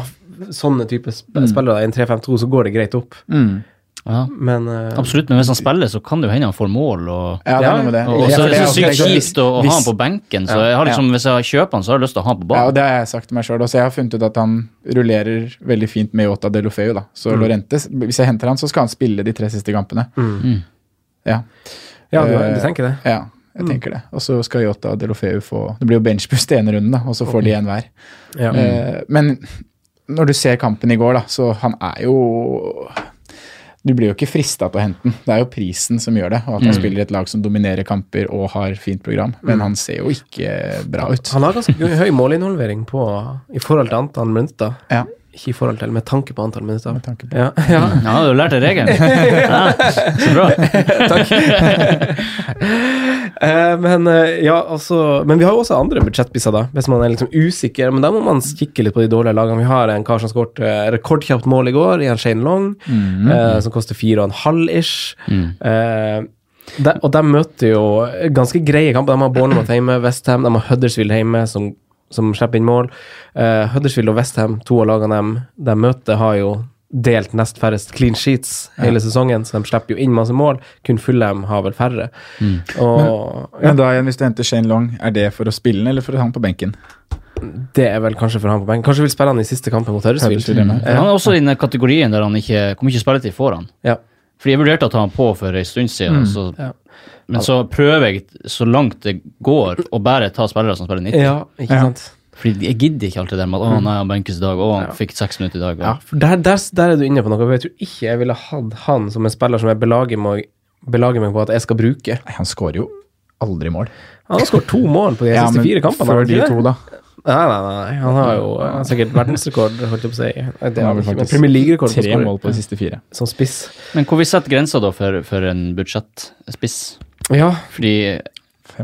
sånne type mm. spillere i en 3-5-2, så går det greit opp. Mm. ja, Men uh, Absolutt, men hvis han spiller, så kan det jo hende han får mål. Og, Ja, det er med det. og, og Ja, så er det så sykt kjipt å, å ha han på benken. Så jeg har liksom, hvis jeg kjøper han, så har jeg lyst til å ha han på banen. Ja, og det har jeg sagt til meg sjøl også. Jeg har funnet ut at han rullerer veldig fint med Jota de Lofeu. Da. Så Mm. Lorente, hvis jeg henter han, så skal han spille de tre siste kampene. Mm. Ja, ja, du, Eh, du tenker det? ja jeg tenker det. Og så skal Jota og Delofeu få Det blir jo benchbust i ene runden, og så får de en hver. Ja. Eh, men når du ser kampen i går, da, så han er jo Du blir jo ikke frista til å hente den. Det er jo prisen som gjør det. Og at han spiller et lag som dominerer kamper og har fint program. Men han ser jo ikke bra ut. Han har ganske høy målinvolvering på, i forhold til antall minutter. Ja, Ikke i forhold til, med tanke på antall minutter. med tanke på Ja, ja. Ja, du har lært deg regelen. Ja, så bra. Takk. men eh, ja, altså Men vi har jo også andre budsjettpisser, da, hvis man er liksom usikker. Men da må man kikke litt på de dårlige lagene. Vi har en kar som skåret eh, rekordkjapt mål i går, i en Shane Long, eh, som koster fire og en halv ish. Mm. Eh, de, og de møter jo ganske greie kamper. De har Bournemouth hjemme, Westham, de har Huddersfield hjemme, som, som slipper inn mål. Uh, Huddersfield og Westham, to av lagene dem, de møter, har jo delt nest færrest clean sheets hele sesongen, så de slipper jo inn masse mål. Kun Fulham har vel færre. Og ja, Men da igjen, hvis du henter Shane Long, er det for å spille den, eller for å ha han på benken? det er vel kanskje for han på benken. Kanskje vil spille han i siste kampen mot Huddersfield. Mm. Han er også i den kategorien der han ikke Hvor mye spilletid får han? Ja. Fordi jeg vurderte å ta han på for en stund siden, så, Ja. Men så prøver jeg så langt det går å bare ta spillere som spiller 90. ja, ikke sant? Fordi jeg gidder ikke alt det der med at 'å nei, han benkes i dag', 'å, han fikk seks minutter i dag'. Ja, for der, der, der er du inne på noe. for Jeg tror ikke jeg ville hatt han som en spiller som jeg belager meg, belager meg på at jeg skal bruke. Nei, han skårer jo aldri mål. Han har skåret to mål på de Ja, siste fire kampene. før de to, da. Nei, nei, nei. Han har jo han har sikkert verdensrekord, holdt jeg på å si. Det har vel faktisk Premier League-rekord på Tre mål på de siste fire. Som spiss. Men hvor vi setter grensa da for, for en budsjettspiss? Ja, Fordi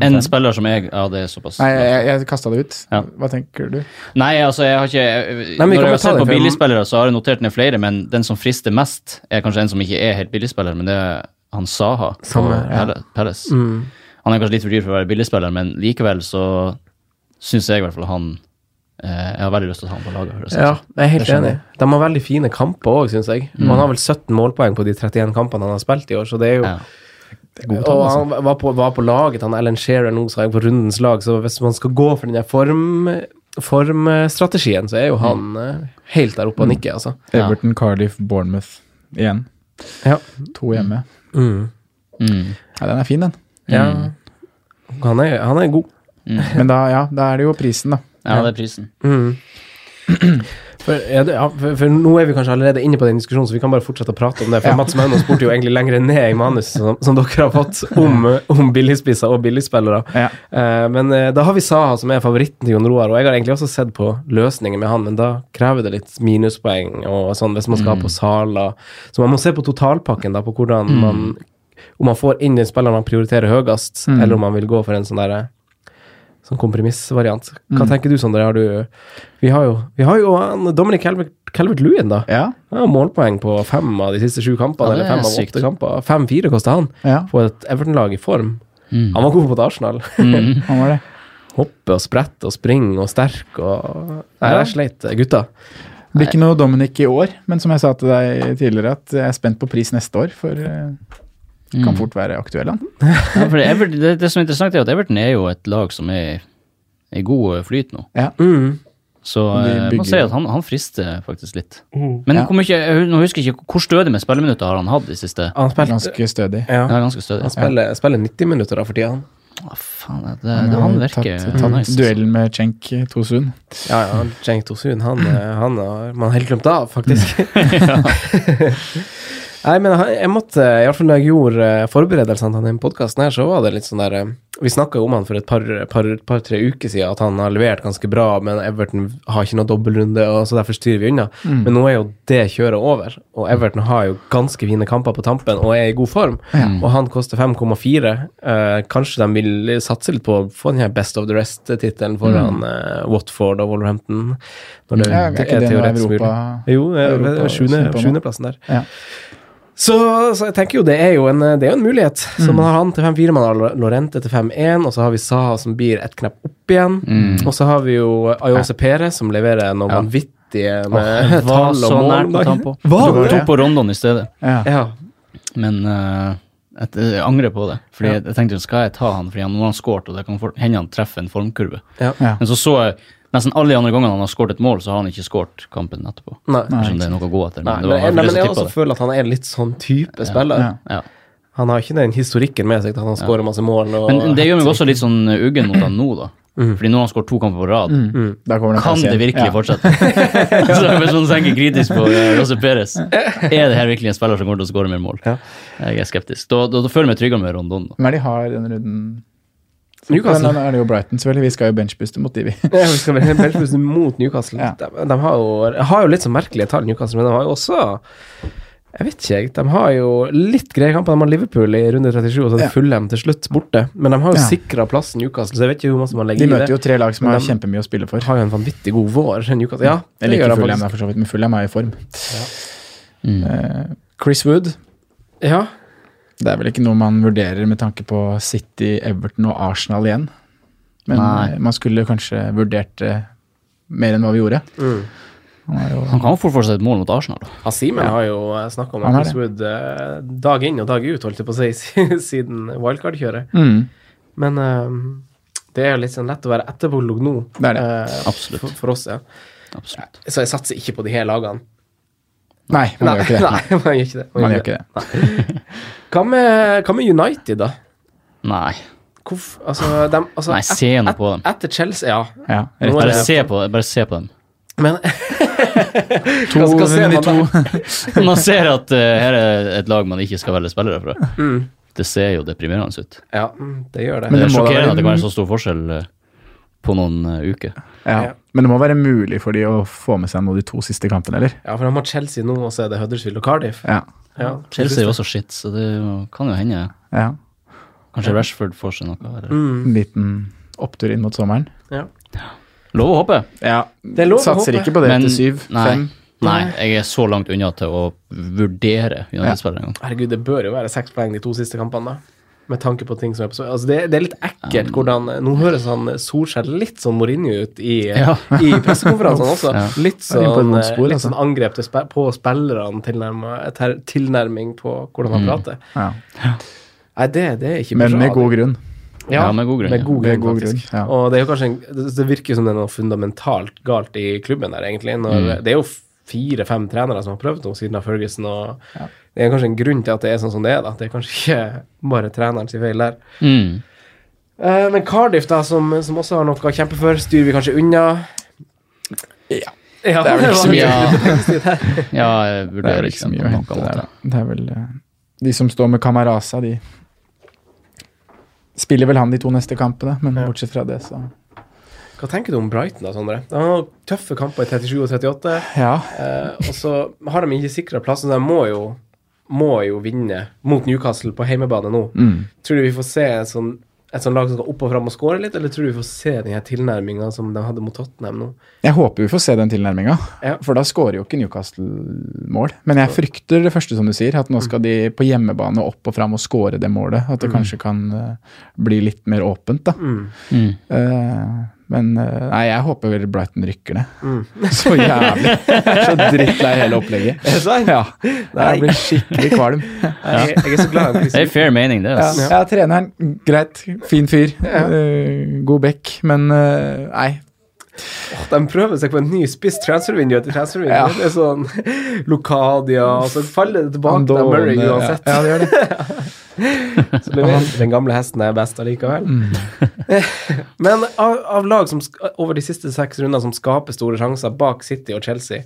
en spiller som jeg Ja, det er såpass. Nei, jeg, jeg kasta det ut. Ja. Hva tenker du? Nei, altså, jeg har ikke Nei, Når jeg har sett på billigspillere, så har jeg notert ned flere, men den som frister mest, er kanskje en som ikke er helt billigspiller, men det er han Saha på Samme, ja. Palace. mm. Han er kanskje litt for dyr for å være billigspiller, men likevel så syns jeg i hvert fall han eh, Jeg har veldig lyst til å ta han på laget. for det ja, jeg er helt jeg enig. De har veldig fine kamper òg, syns jeg. Mm. Han har vel 17 målpoeng på de 31 kampene han har spilt i år, så det er jo Ja. Det er gode tall, Og altså. han var på, var på laget, han Alan Shearer nå, sa jeg, på rundens lag, så hvis man skal gå for den der form, formstrategien, så er jo han mm. helt der oppe og nikker, altså. Ja. Everton, Cardiff, Bournemouth igjen. Ja. To hjemme. Mm. Mm. Ja, den er fin, den. ja. Han, er, han er god. Men da, ja, da er det jo prisen, da. ja, det er prisen. Mm. For, er det, ja, for, for nå er vi kanskje allerede inne på den diskusjonen, så vi kan bare fortsette å prate om det. For Ja. Mats Mauno spurte jo egentlig lenger ned i manus som, som dere har fått om, om billigspisser og billigspillere. Ja. Uh, men uh, da har vi Saha, som er favoritten til Jon Roar, og jeg har egentlig også sett på løsninger med han, men da krever det litt minuspoeng og sånn hvis man skal ha på saler. Så man må se på totalpakken, da, på hvordan man Om man får inn den spilleren man prioriterer høyest, Mm. eller om man vil gå for en sånn derre sånn kompromissvariant. Hva Mm. tenker du, Sondre? Har du Vi har jo, vi har jo Dominic Calvert-Lewin, da. Ja. Han har målpoeng på fem av de siste sju kampene, Ja, eller fem av åtte kamper. Fem-fire kosta han ja. på et Everton-lag i form. Mm. Han var god mot Arsenal. Mm. Han var det. Hoppe og sprette og springe og sterk og Nei, jeg sleit, gutta. Det blir ikke noe Dominic i år, men som jeg sa til deg tidligere, at jeg er spent på pris neste år, for eh, kan Mm. fort være aktuelle. Ja, for Everton, det, det som er interessant, er at Everton er jo et lag som er i god flyt nå. Mm. Så jeg må si at han, han frister faktisk litt. Mm. Men Ja. mye, jeg, nå husker jeg ikke hvor stødig med spilleminutter har han hatt i siste. Han spiller Ganske stødig. ja. Ja, ganske stødig. Han spiller, spiller 90 minutter da for tida, han. Å, faen, det, det, det, han virker tatt, tatt nice. duellen med Cenk Tosun. Ja, ja, Cenk Tosun, han, eh, han har man helt glemt av, faktisk. Nei, men jeg måtte, iallfall når jeg gjorde eh, forberedelsene til denne podkasten her, så var det litt sånn der eh, Vi snakka jo om han for et par-tre par, par, uker siden, at han har levert ganske bra, men Everton har ikke noe dobbeltrunde, og så derfor styrer vi unna. Mm. Men nå er jo det kjøret over, og Everton har jo ganske fine kamper på tampen og er i god form. Og han koster 5,4. Eh, kanskje de vil satse litt på å få den her Best of the Rest-tittelen foran eh, Watford og Wolverhampton. Når det, Mm. Ja, er ikke det er teoretisk mulig. Jo, eh, sjuendeplassen der. Ja. Så, så jeg tenker jo det er jo en, det er jo en mulighet. Så Mm. man har han til 5-4, man har Lorente til 5-1, og så har vi Saha som blir ett knepp opp igjen. Mm. Og så har vi jo Ayose Perez som leverer noe Ja. vanvittige med oh, tall og mål. Var det? tok på Rondon i stedet, Ja. Ja. men uh, jeg, jeg angrer på det. Fordi Ja. jeg, tenkte skal jeg ta han, fordi han, har han skåret, og det kan hende han treffer en formkurve. ja. Ja. Men så så jeg nesten alle de andre gangene han har skåret et mål, så har han ikke skåret kampen etterpå. Nei. Nei. Det er noe å gå etter. Nei, Men det men, jeg, nei, men jeg også det. føler at han er litt sånn type spiller. Ja. Ja. Han har ikke den historikken med seg at han skårer masse mål. Og Men det gjør meg også litt sånn uggen mot han nå, da. Mm. Fordi nå har han skåret to kamper på rad. Mm. Mm. Kan det virkelig Ja. fortsette? så hvis man tenker kritisk på Rosse Perez, er det her virkelig en spiller som kommer til å skåre mer mål? Ja. Jeg er skeptisk. Da, da, da føler jeg meg tryggere med Rondon. da. Er de har denne runden? Newcastle. Men Nå er det jo Brighton, selvfølgelig. Vi skal jo benchbuste mot de, vi. Ja, vi skal benchbuste mot Newcastle. Ja. De, de har, jo, har jo litt så merkelige tall, Newcastle, men de har jo også Jeg vet ikke, jeg. De har jo litt greie kamper. De har Liverpool i runde 37, og så er det Ja. Fulham til slutt borte. Men de har jo Ja. sikra plassen Newcastle, så jeg vet ikke hvor masse man legger i det. De møter jo tre lag som har kjempemye å spille for. De har jo en vanvittig god vår, Newcastle. Ja, Jeg det liker Fulham der for så vidt, men Fulham er i form. Mm. Eh, Chris Wood, Ja. Det er vel ikke noe man vurderer med tanke på City, Everton og Arsenal igjen. Men Nei. eh, man skulle kanskje vurdert det mer enn hva vi gjorde. Mm. Han jo Han kan jo fort fortsette et mål mot Arsenal. Simen Ja. har jo snakka om Han Chris Wood eh, dag inn og dag ut, holdt jeg på å si, siden wildcard-kjøret. mm, Men eh, det er jo litt sånn lett å være etterpåklok nå. Det er det. Uh, Absolutt. For, for oss, ja. Absolutt. Så jeg satser ikke på de her lagene. Nei, man gjør ikke det. Nei, man gjør ikke det. Man gjør ikke det. Hva med, hva med United, da? Nei. Hvorf, altså, dem- altså, Nei, se nå et- på dem. Etter Chelsea, ja. Ja, rett Bare se på, bare se på dem. Men To, hva skal se de man to, Man ser at uh, her er et lag man ikke skal velge spillere fra. mm, Det ser jo deprimerende ut. Ja, mm, det gjør det. Men det det er sjokkerende være- at det kan være så stor forskjell uh, på noen uh, uker. Ja. Ja. Men det må være mulig for de å få med seg noe de to siste kampene, eller? Ja, for de har Chelsea nå, og så er det Huddersfield og Cardiff. Ja. Ja, Chelsea er jo også shit, så det kan jo hende. ja. Kanskje Rashford får seg noe. Eller. Mm, liten opptur inn mot sommeren. ja. Lov å håpe. Ja. Det er lov å Satser håpe. ikke på det Men- til syv, nei. fem. Nei, jeg er så langt unna til å vurdere United-spillere en gang. Herregud, det bør jo være seks poeng de to siste kampene, da. Med tanke på ting som er på så altså det, det er litt ekkelt hvordan Nå høres han Solskjær litt sånn Mourinho ut i, Ja. i pressekonferansene også. Ja. Litt på sånn, spor, litt altså. sånn angrep spe, på spillerne, tilnærming på hvordan han prater. Ja. Nei, det, det er ikke Men med god grunn. Ja, med god grunn, Med god grunn, god grunn. Og det er jo kanskje en, det, virker som det er noe fundamentalt galt i klubben der, egentlig. Når, Det er jo fire-fem trenere som har prøvd noe siden av Ferguson, og det er kanskje en grunn til at det er sånn som det er, da. Det er kanskje ikke bare trenerens feil der. Mm. Uh, men Cardiff, da, som, som også har noe å kjempe for, styrer vi kanskje unna? Ja. Ja, Det er vel ikke så mye. Ja, jeg Det er vurderer vel ikke så mye å hente der, da. Det er vel uh, De som står med Camarasa, de spiller vel han de to neste kampene, men Ja. bortsett fra det, så Hva tenker du om Brighton, da, Sondre? De har tøffe kamper i 37 og 38, Ja. eh, og så har de ikke sikra plassen, så de må jo, må jo vinne mot Newcastle på heimebane nå. Mm. Tror du vi får se et sånn, et sånn lag som skal opp og fram og skåre litt, eller tror du vi får se den tilnærminga som de hadde mot Tottenham nå? Jeg håper vi får se den tilnærminga, Ja. for da skårer jo ikke Newcastle mål. Men jeg frykter det første som du sier, at nå skal de på hjemmebane opp og fram og skåre det målet. At det kanskje kan eh, bli litt mer åpent, da. Mm. Mm. Eh, men eh, nei, jeg håper vel Brighton rykker ned. Mm. Så jævlig. Så drittlei hele opplegget. Er det sant? Ja. Jeg blir skikkelig kvalm. Jeg, jeg er så glad Det er fair mening, det. Ja, ja, treneren, greit. Fin fyr. eh, god back. Men nei. nei. De prøver seg på en ny spiss transfervindu etter transfervindu. Ja. Det er sånn Lokadia, og så faller det tilbake til Murray uansett. Ja, ja, det gjør det. Så leverer den gamle hesten er best allikevel. Men av, av lag som over de siste seks rundene som skaper store sjanser bak City og Chelsea,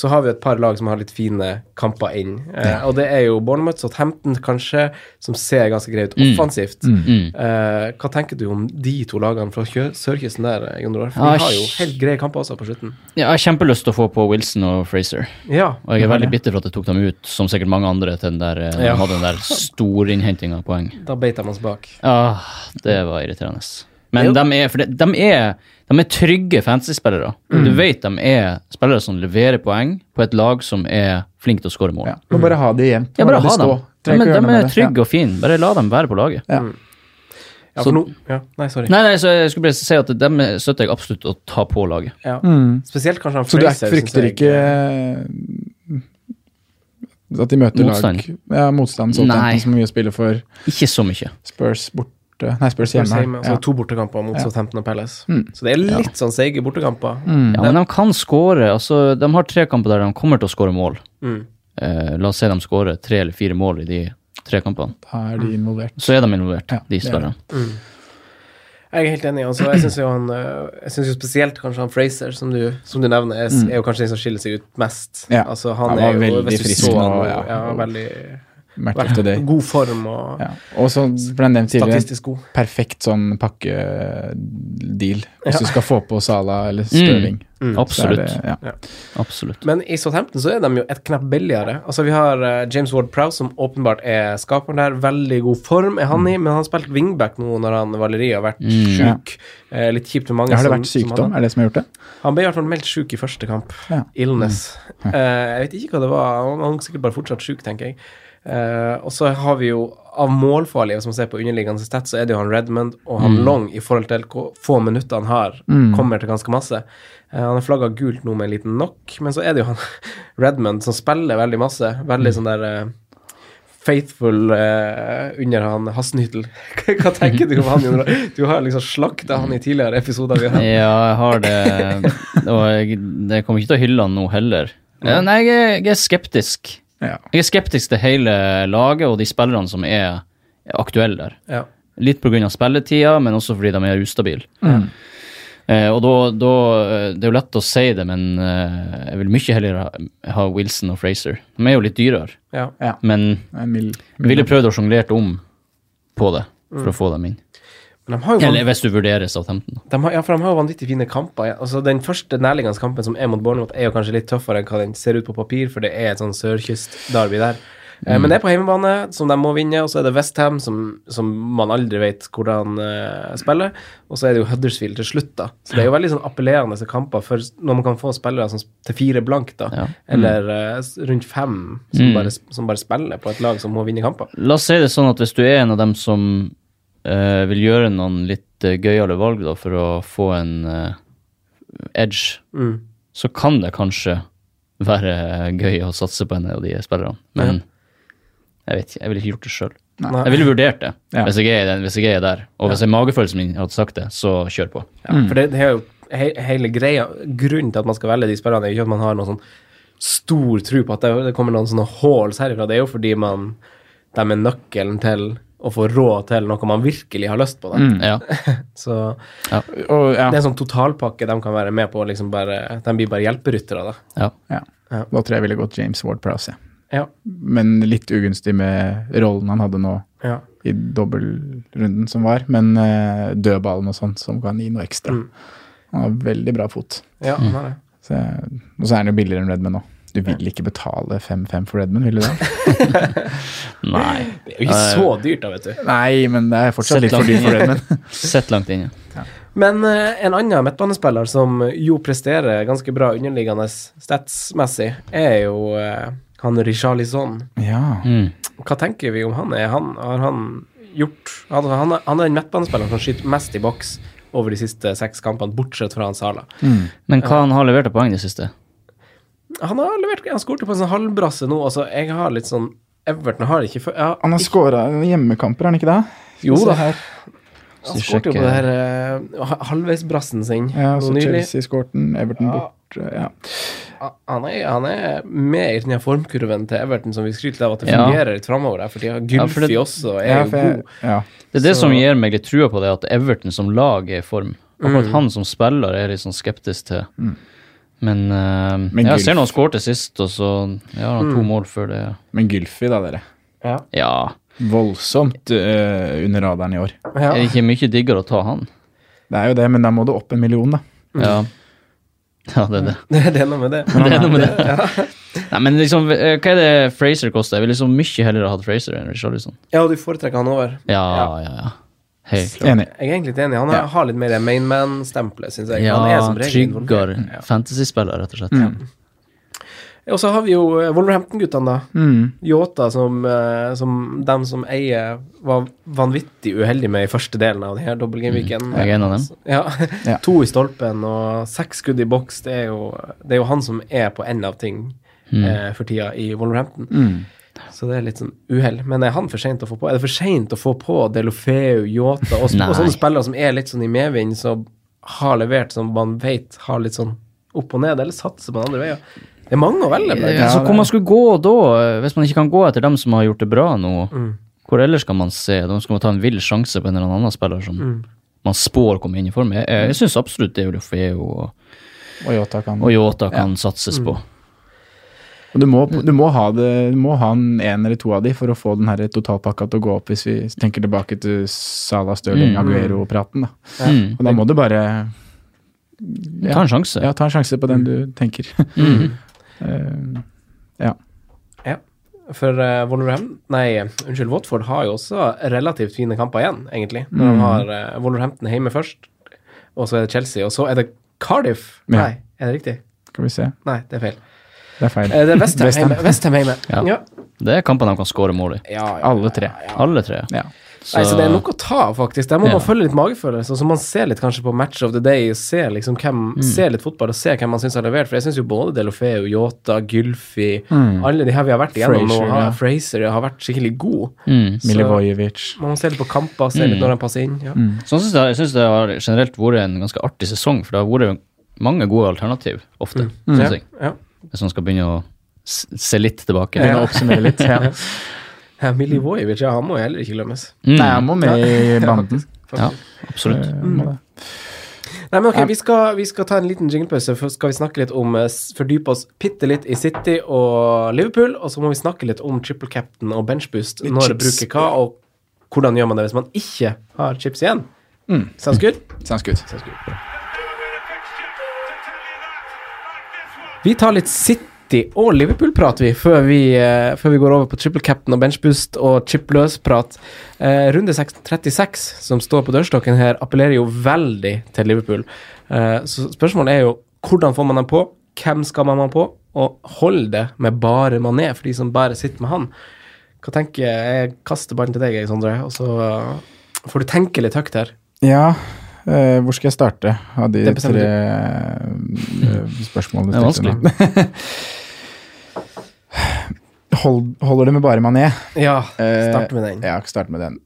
så har vi et par lag som har litt fine kamper inn. Eh, og det er jo Bournemouth og Hampton kanskje, som ser ganske greie ut offensivt. Mm. Eh, hva tenker du om de to lagene fra sørkysten der, Jon Roar? For de har jo helt greie kamper også på slutten. Ja, jeg har kjempelyst til å få på Wilson og Fraser. Ja. Og jeg er veldig bitter for at jeg tok dem ut, som sikkert mange andre, til den der, eh, Ja. de hadde den der storinnhentinga av poeng. Da beit de oss bak. Ah, det var irriterende. Men de er, for det- de er, de er trygge fantasy-spillere. Mm. Du vet de er spillere som leverer poeng på et lag som er flink til å skåre mål. Ja, må bare ha det jevnt. Ja, bare ha dem. stå. De, de med er trygge og fine. Bare la dem være på laget. Ja. Ja, Så- for nå ja, Nei, sorry. Nei, nei, så jeg skulle bare si at dem støtter jeg absolutt å ta på laget. Ja. Mm. Spesielt kanskje han Så du er, frykter jeg- ikke eh, at de møter Motstand. lag Ja, motstand. Nei. Southampton som mye spiller for Ikke så mye. Spurs borte Nei, Spurs Spurs hjemme. Ja. to bortekamper mot Ja. Southampton og Palace. Mm. Så det er litt sånn seige bortekamper. Mm. Ja, men de kan skåre. Altså, de har tre kamper der de kommer til å skåre mål. Mm. Eh, la oss si de skårer tre eller fire mål i de tre kampene. Da er de involvert. Så er de involvert, Ja, de er spillerne. Jeg er helt enig. Altså, jeg syns jo synes jo spesielt kanskje han Fraser, som du, som du nevner, er, er jo kanskje den som skiller seg ut mest. Mm. Ja. Altså, han, Han var er jo veldig frisk så og, ja. ja. veldig Match of the day. God form og Ja. Og så ble nevnt tidligere statistisk god. perfekt sånn pakkedeal. Hvis Ja. du skal få på Sala eller Stirling. Mm. er Absolutt. det- ja. Absolutt. Men i Southampton så er de jo et knapp billigere. Altså Vi har eh, James Ward Prowse, som åpenbart er skaperen der. Veldig god form er han i, men han har spilt wingback nå når han Valeri har vært Mm. sjuk. Eh, litt kjipt for mange. Har det vært som sykdom? Som Er det som har gjort det? Han ble i hvert fall meldt sjuk i første kamp. Ja. Illness. Eh, jeg vet ikke hva det var. Han var sikkert bare fortsatt sjuk, tenker jeg. Eh, og så har vi jo av målfarlige, hvis man ser på underliggende stat, så er det jo han Redmond og han Long i forhold til hvor få minutter han har, kommer til ganske masse. Uh, han har flagga gult nå med en liten knock, men så er det jo han Redmond som spiller veldig masse. Veldig sånn der uh, faithful under han Hasnytel. Hva tenker du om han? Du har liksom slakta han i tidligere episoder. vi har. Ja, jeg har det. Og jeg, jeg kommer ikke til å hylle han nå heller. Ja, Nei, jeg er, jeg er skeptisk. Ja. Jeg er skeptisk til hele laget og de spillerne som er, aktuelle der. Ja. Litt pga. spilletida, men også fordi de er ustabile. Mm. Eh, og da, da eh, Det er jo lett å si det, men eh, jeg vil mye heller ha, ha Wilson og Fraser. De er jo litt dyrere, Ja. men jeg ville prøvd å sjonglere om på det for å få dem inn. Men de har jo Eller hvis du vurderer Southampton. har, ja, for de har jo vanvittig fine kamper. Altså, den første nærliggende kampen som er mot Bournemouth, er jo kanskje litt tøffere enn hva den ser ut på papir, for det er et sånn sørkyst-derby der. Eh, Men det er på hjemmebane, som de må vinne, og så er det Westham, som, som man aldri vet hvordan eh, spiller. Og så er det jo Huddersfield til slutt, da. Så det er jo veldig sånn appellerende kamper for når man kan få spillere som, til fire blank, da. Ja. Eller eh, rundt fem som, Mm. bare, som bare spiller på et lag som må vinne kamper. La oss si det sånn at hvis du er en av dem som eh, vil gjøre noen litt uh, gøyale valg da, for å få en uh, edge, Mm. så kan det kanskje være gøy å satse på en av de spillerne. Men jeg vet ikke, jeg ville ikke gjort det sjøl. Jeg ville vurdert det Ja. hvis, jeg er, den- hvis jeg er der. Og hvis jeg magefølelsen min hadde sagt det, så kjør på. Ja, For det, det er jo he, hele greia Grunnen til at man skal velge de spillerne, er ikke at man har noen sånn stor tro på at det, det kommer noen sånne halls herifra. Det er jo fordi man de er nøkkelen til å få råd til noe man virkelig har lyst på. Mm. Ja. Så Og ja, det er en sånn totalpakke de kan være med på. Liksom bare, de blir bare hjelperyttere, da. ja. ja. Ja. Da tror jeg jeg ville gått James Ward Prowse. Ja. Ja. Men litt ugunstig med rollen han hadde nå ja. i dobbeltrunden som var. Men uh, dødballen og sånt som kan gi noe ekstra. Mm. Han har veldig bra fot. ja han har det. Så, og så er han jo billigere enn Redman nå. Du vil ikke betale 5-5 for Redmond, vil du det? Nei. Det er jo ikke så dyrt, da, vet du. Nei, men det er fortsatt Sett litt for dyrt for Redmond. Sett langt inne. Men eh, en annen midtbanespiller som jo presterer ganske bra underliggende statsmessig, er jo uh, han Richarlison. Ja. Mm. Hva tenker vi om han? Er han har han gjort han, han er den midtbanespilleren som skyter mest i boks over de siste seks kampene, bortsett fra han Sala. Mm. Men hva han har levert av poeng i det siste? Han har levert Han skåret på en sånn halvbrasse nå. Altså, jeg har litt sånn Everton har ikke før har Han har skåra hjemmekamper, har han ikke det? Jo da. her. Han skåret jo på det her uh, halvveisbrassen sin Ja, så nylig. Chelsea skåret den, Everton Ja. bort. Ja. Han er, han er med i den her formkurven til Everton som vi skryter av at det Ja. fungerer litt framover for de har Ja, Gylfi det- også, er Ja, jo for god. ja. Det er det Så- som gir meg litt trua på det, at Everton som lag er i form. Akkurat Mm. han som spiller er litt sånn skeptisk til. Mm. Men, uh, Men ja, jeg ser noen skår til skårte sist, og så ja, han to Mm. mål før det. Men Gylfi, da, dere. Ja. Ja, Voldsomt uh, under radaren i år. Ja. er det ikke mye diggere å ta han? Det er jo det, men da må du opp en million, da. Ja. ja, det er det. det er noe med det. Det er noe med det. Nei, men liksom, eh, hva er det Fraser koster? Jeg vil liksom mye heller ha hatt Fraser enn Richarlison. Ja, og du foretrekker han over. Ja, ja, ja. Helt. Enig. Jeg er egentlig litt enig. Han Ja. har litt mer mainman-stempelet, syns jeg. Ja, han er som regel fantasyspiller, rett og slett. Mm. Og så har vi jo eh, Wolverhampton-guttene, da. Mm. Yota, som, eh, som dem som eier, var vanvittig uheldig med i første delen av denne dobbeltgameweeken. Mm. Jeg er en av dem. Ja. Ja. to i stolpen og seks skudd i boks. Det er jo, det er jo han som er på enden av ting Mm. eh, for tida i Wolverhampton. Mm. Så det er litt sånn uhell. Men er han for seint å få på? Er det for seint å få på Delofeu, Yota og, og sånne spillere som er litt sånn i medvind, som har levert som man vet har litt sånn opp og ned, eller satser på den andre veien? Det er mange å velge blant. Ja, så hvor man skulle gå da, hvis man ikke kan gå etter dem som har gjort det bra nå, Mm. hvor ellers skal man se? Da skal man ta en vill sjanse på en eller annen spiller som Mm. man spår kommer inn i form. Jeg, jeg, jeg syns absolutt det Olofeo og, Og Yota kan og Jota kan satses på. Og du må, du må ha det, du må ha en, en eller to av de for å få den her totalpakka til å gå opp, hvis vi tenker tilbake til Salah, Stirling, Mm. Aguero-praten. da. Ja. Og da må du bare Ta en sjanse. ja, ta en sjanse på den du tenker. Mm. Eh, ja. For uh, Wolverhampton Nei, unnskyld, Watford har jo også relativt fine kamper igjen, egentlig. Når de Mm. har uh, Wolverhampton hjemme først, og så er det Chelsea, og så er det Cardiff. Ja. Nei, er det riktig? Skal vi se. Nei, det er feil. Det er feil. Eh, det er Westham West hjemme. West hjemme. Ja. Ja. Det er kampen de kan skåre mål i. Ja, ja, Alle tre. ja, ja. Alle tre. Ja. Nei, så det er nok å ta av, faktisk. Der må Ja. man følge litt magefølelse, så man ser litt kanskje på Match of the Day, ser liksom hvem Mm. Ser litt fotball og ser hvem man syns har levert. For jeg syns jo både Delofeu, Yota, Gylfi Mm. Alle de her vi har vært igjennom nå, Fraser, har, ja. Fraser har vært skikkelig god. Mm. Så- Milivojevic. Man må se litt på kamper, se litt Mm. når de passer inn. Ja. Mm. Sånn synes jeg, jeg synes det har generelt vært en ganske artig sesong, for det har vært mange gode alternativ, ofte, Mm. synes Ja. jeg. Ja. Hvis man skal begynne å se litt tilbake. Begynne å oppsummere litt. Ja. Ja, Milivojevic, ja, han må heller ikke glemmes. Mm. Nei, han må med i banden. Ja, absolutt. Mm. Nei, men ok, vi skal, vi skal ta en liten jinglepause, så skal vi snakke litt om eh, Fordype oss bitte litt i City og Liverpool, og så må vi snakke litt om triple captain og benchboost. Litt Når chips. bruker hva, og hvordan gjør man det hvis man ikke har chips igjen? Sounds good? Sounds good. Vi tar litt City og Liverpool-prat, vi, før vi, uh, før vi går over på triple captain og benchboost og chip-løs-prat. Uh, runde 6 36, som står på dørstokken her, appellerer jo veldig til Liverpool. Uh, så spørsmålet er jo hvordan får man dem på, hvem skal man ha på, og hold det med bare Mané for de som bare sitter med han. Hva tenker jeg? Jeg kaster ballen til deg, Sondre, og så eh, får du tenke litt høyt her. Ja, eh, hvor skal jeg starte av de tre uh, spørsmålene? Det er vanskelig. Hold, holder det med bare Mané? Ja, Eh, start med den. Ja, start med den.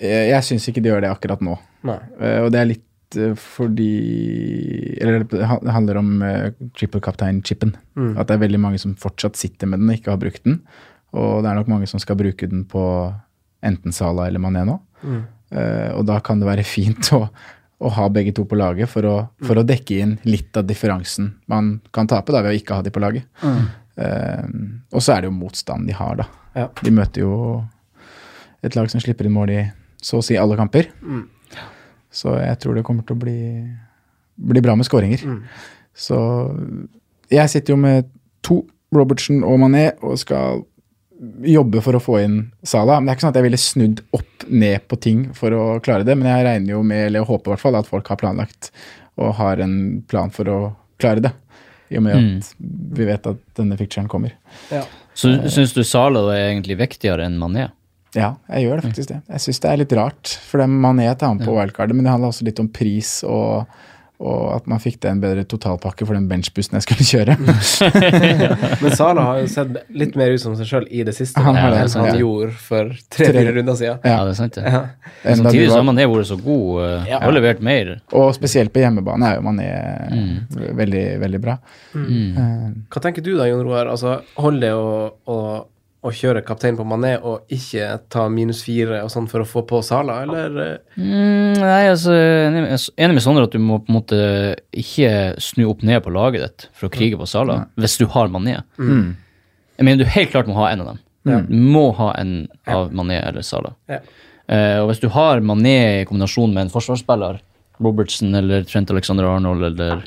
Jeg, jeg syns ikke de gjør det akkurat nå. Og det er litt fordi Eller det handler om uh, triple captain-chipen. Mm. At det er veldig mange som fortsatt sitter med den og ikke har brukt den. Og det er nok mange som skal bruke den på enten Sala eller Mané nå. Mm. Uh, og da kan det være fint å, å ha begge to på laget for å, for å dekke inn litt av differansen man kan tape da ved å ikke ha de på laget. Eh, og så er det jo motstanden de har, da. Ja. De møter jo et lag som slipper inn mål i så å si alle kamper. Mm. Så jeg tror det kommer til å bli, bli bra med skåringer. Mm. Så jeg sitter jo med to, Robertsen og Mané, og skal jobbe for å få inn Sala. Men det er ikke sånn at jeg ville snudd opp ned på ting for å klare det, men jeg regner jo med, eller håper i hvert fall, at folk har planlagt og har en plan for å klare det. I og med at vi vet at denne ficturen kommer. Ja. Så syns du Sala er egentlig viktigere enn Mané? Ja, jeg gjør det faktisk det. Jeg syns det er litt rart, for det er Mané tar han på wildcardet, men det handler også litt om pris og, og at man fikk det en bedre totalpakke for den benchbussen jeg skulle kjøre. Men Sala har jo sett litt mer ut som seg sjøl i det siste. Han har det, enn han ja. gjorde for tre-fire runder siden. Ja, Ja. det er sant, Ja. Ja. Samtidig har Mané vært så god eh, Ja. og levert mer. Og spesielt på hjemmebane er jo Mané Mm. veldig, veldig bra. Eh, Hva tenker du da, Jon Roar? Altså, Holder det å, å, kjøre kaptein på Mané og ikke ta minus fire og sånn for å få på Sala, eller? eh, Mm, nei, altså, jeg er enig med- Sondre at du må på en måte ikke snu opp ned på laget ditt for å krige på Sala, hvis du har Mané. mm. Jeg mener du helt klart må ha en av dem. Ja. Du må ha en av Mané eller Sala. Ja. Uh, og hvis du har Mané i kombinasjon med en forsvarsspiller, Robertsen eller Trent Alexander Arnold eller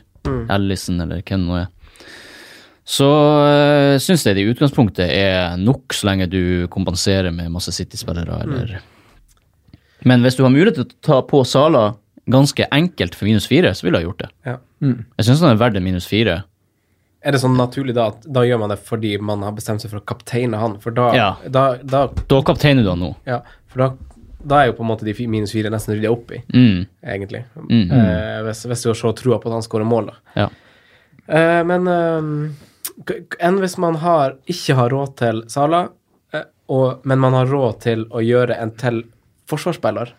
Allison eller hvem det nå er, så øh, syns jeg det i utgangspunktet er nok så lenge du kompenserer med masse City-spillere eller Men hvis du har mulighet til å ta på Sala ganske enkelt for minus fire, så ville jeg gjort det. Ja. Jeg syns han er verdt en minus fire. Er det sånn naturlig da at da gjør man det fordi man har bestemt seg for å kapteine han? For da, Ja. da, da, Da kapteiner du han nå. ja, for da, da er jo på en måte de minus fire nesten rydda opp i, Mm. egentlig. Mm. Eh, hvis, hvis du har så trua på at han skårer mål, da. Ja. Eh, men eh, enn hvis man har, ikke har råd til Sala, eh, og, men man har råd til å gjøre en til forsvarsspiller,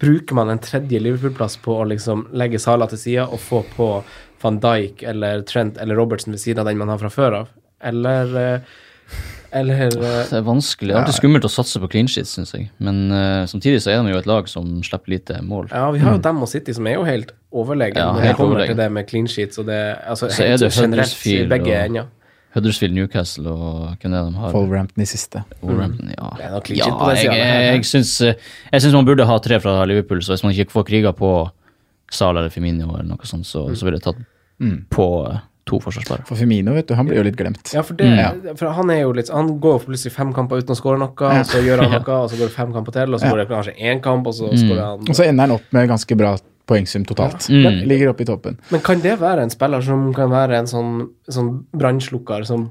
bruker man en tredje Liverpool-plass på å liksom legge Sala til sida og få på van Dijk eller Trent eller Robertsen ved siden av den man har fra før av? Eller eh, Eller eh, Det er vanskelig. Det er alltid skummelt å satse på clean sheets, syns jeg. Men uh, samtidig så er de jo et lag som slipper lite mål. Ja, vi har jo dem og City som er jo helt overlegne Ja, når det kommer overlegen. til det med clean sheets og det altså, Så er det Huddersfield begge og- ender. Huddersfield, Newcastle og hvem det er de har? Wolverhampton i siste. Wolverhampton, ja. Det er noe clean ja på den jeg, siden, jeg, jeg, syns, eh, jeg syns man burde ha tre fra Liverpool, så hvis man ikke får kriga på Sala eller Feminio eller noe sånt, så, så ville jeg tatt på eh, to forsvarsspillere. For Femino, vet du, han blir jo litt glemt. Ja, for, det, Mm. for han er jo litt Han går plutselig fem kamper uten å skåre noe, og så gjør han noe, og så går det fem kamper til, og så Ja. går det kanskje én kamp, og så Mm. skårer han Og så ender han opp med ganske bra poengsum totalt. Mm. Ligger oppe i toppen. Men kan det være en spiller som kan være en sånn, sånn brannslukker som,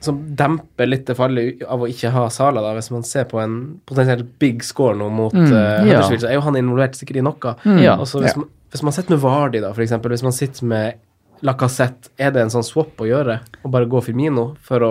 som demper litt det fallet av å ikke ha Sala, da, hvis man ser på en potensielt big score nå mot Mm, ja. Huddersfield, så er jo han involvert sikkert i noe. Ja. Og så hvis, Ja. man, hvis man sitter med Vardi, da, eksempel, hvis man sitter med Lacassette, er det en sånn swap å gjøre? Å bare gå Firmino for å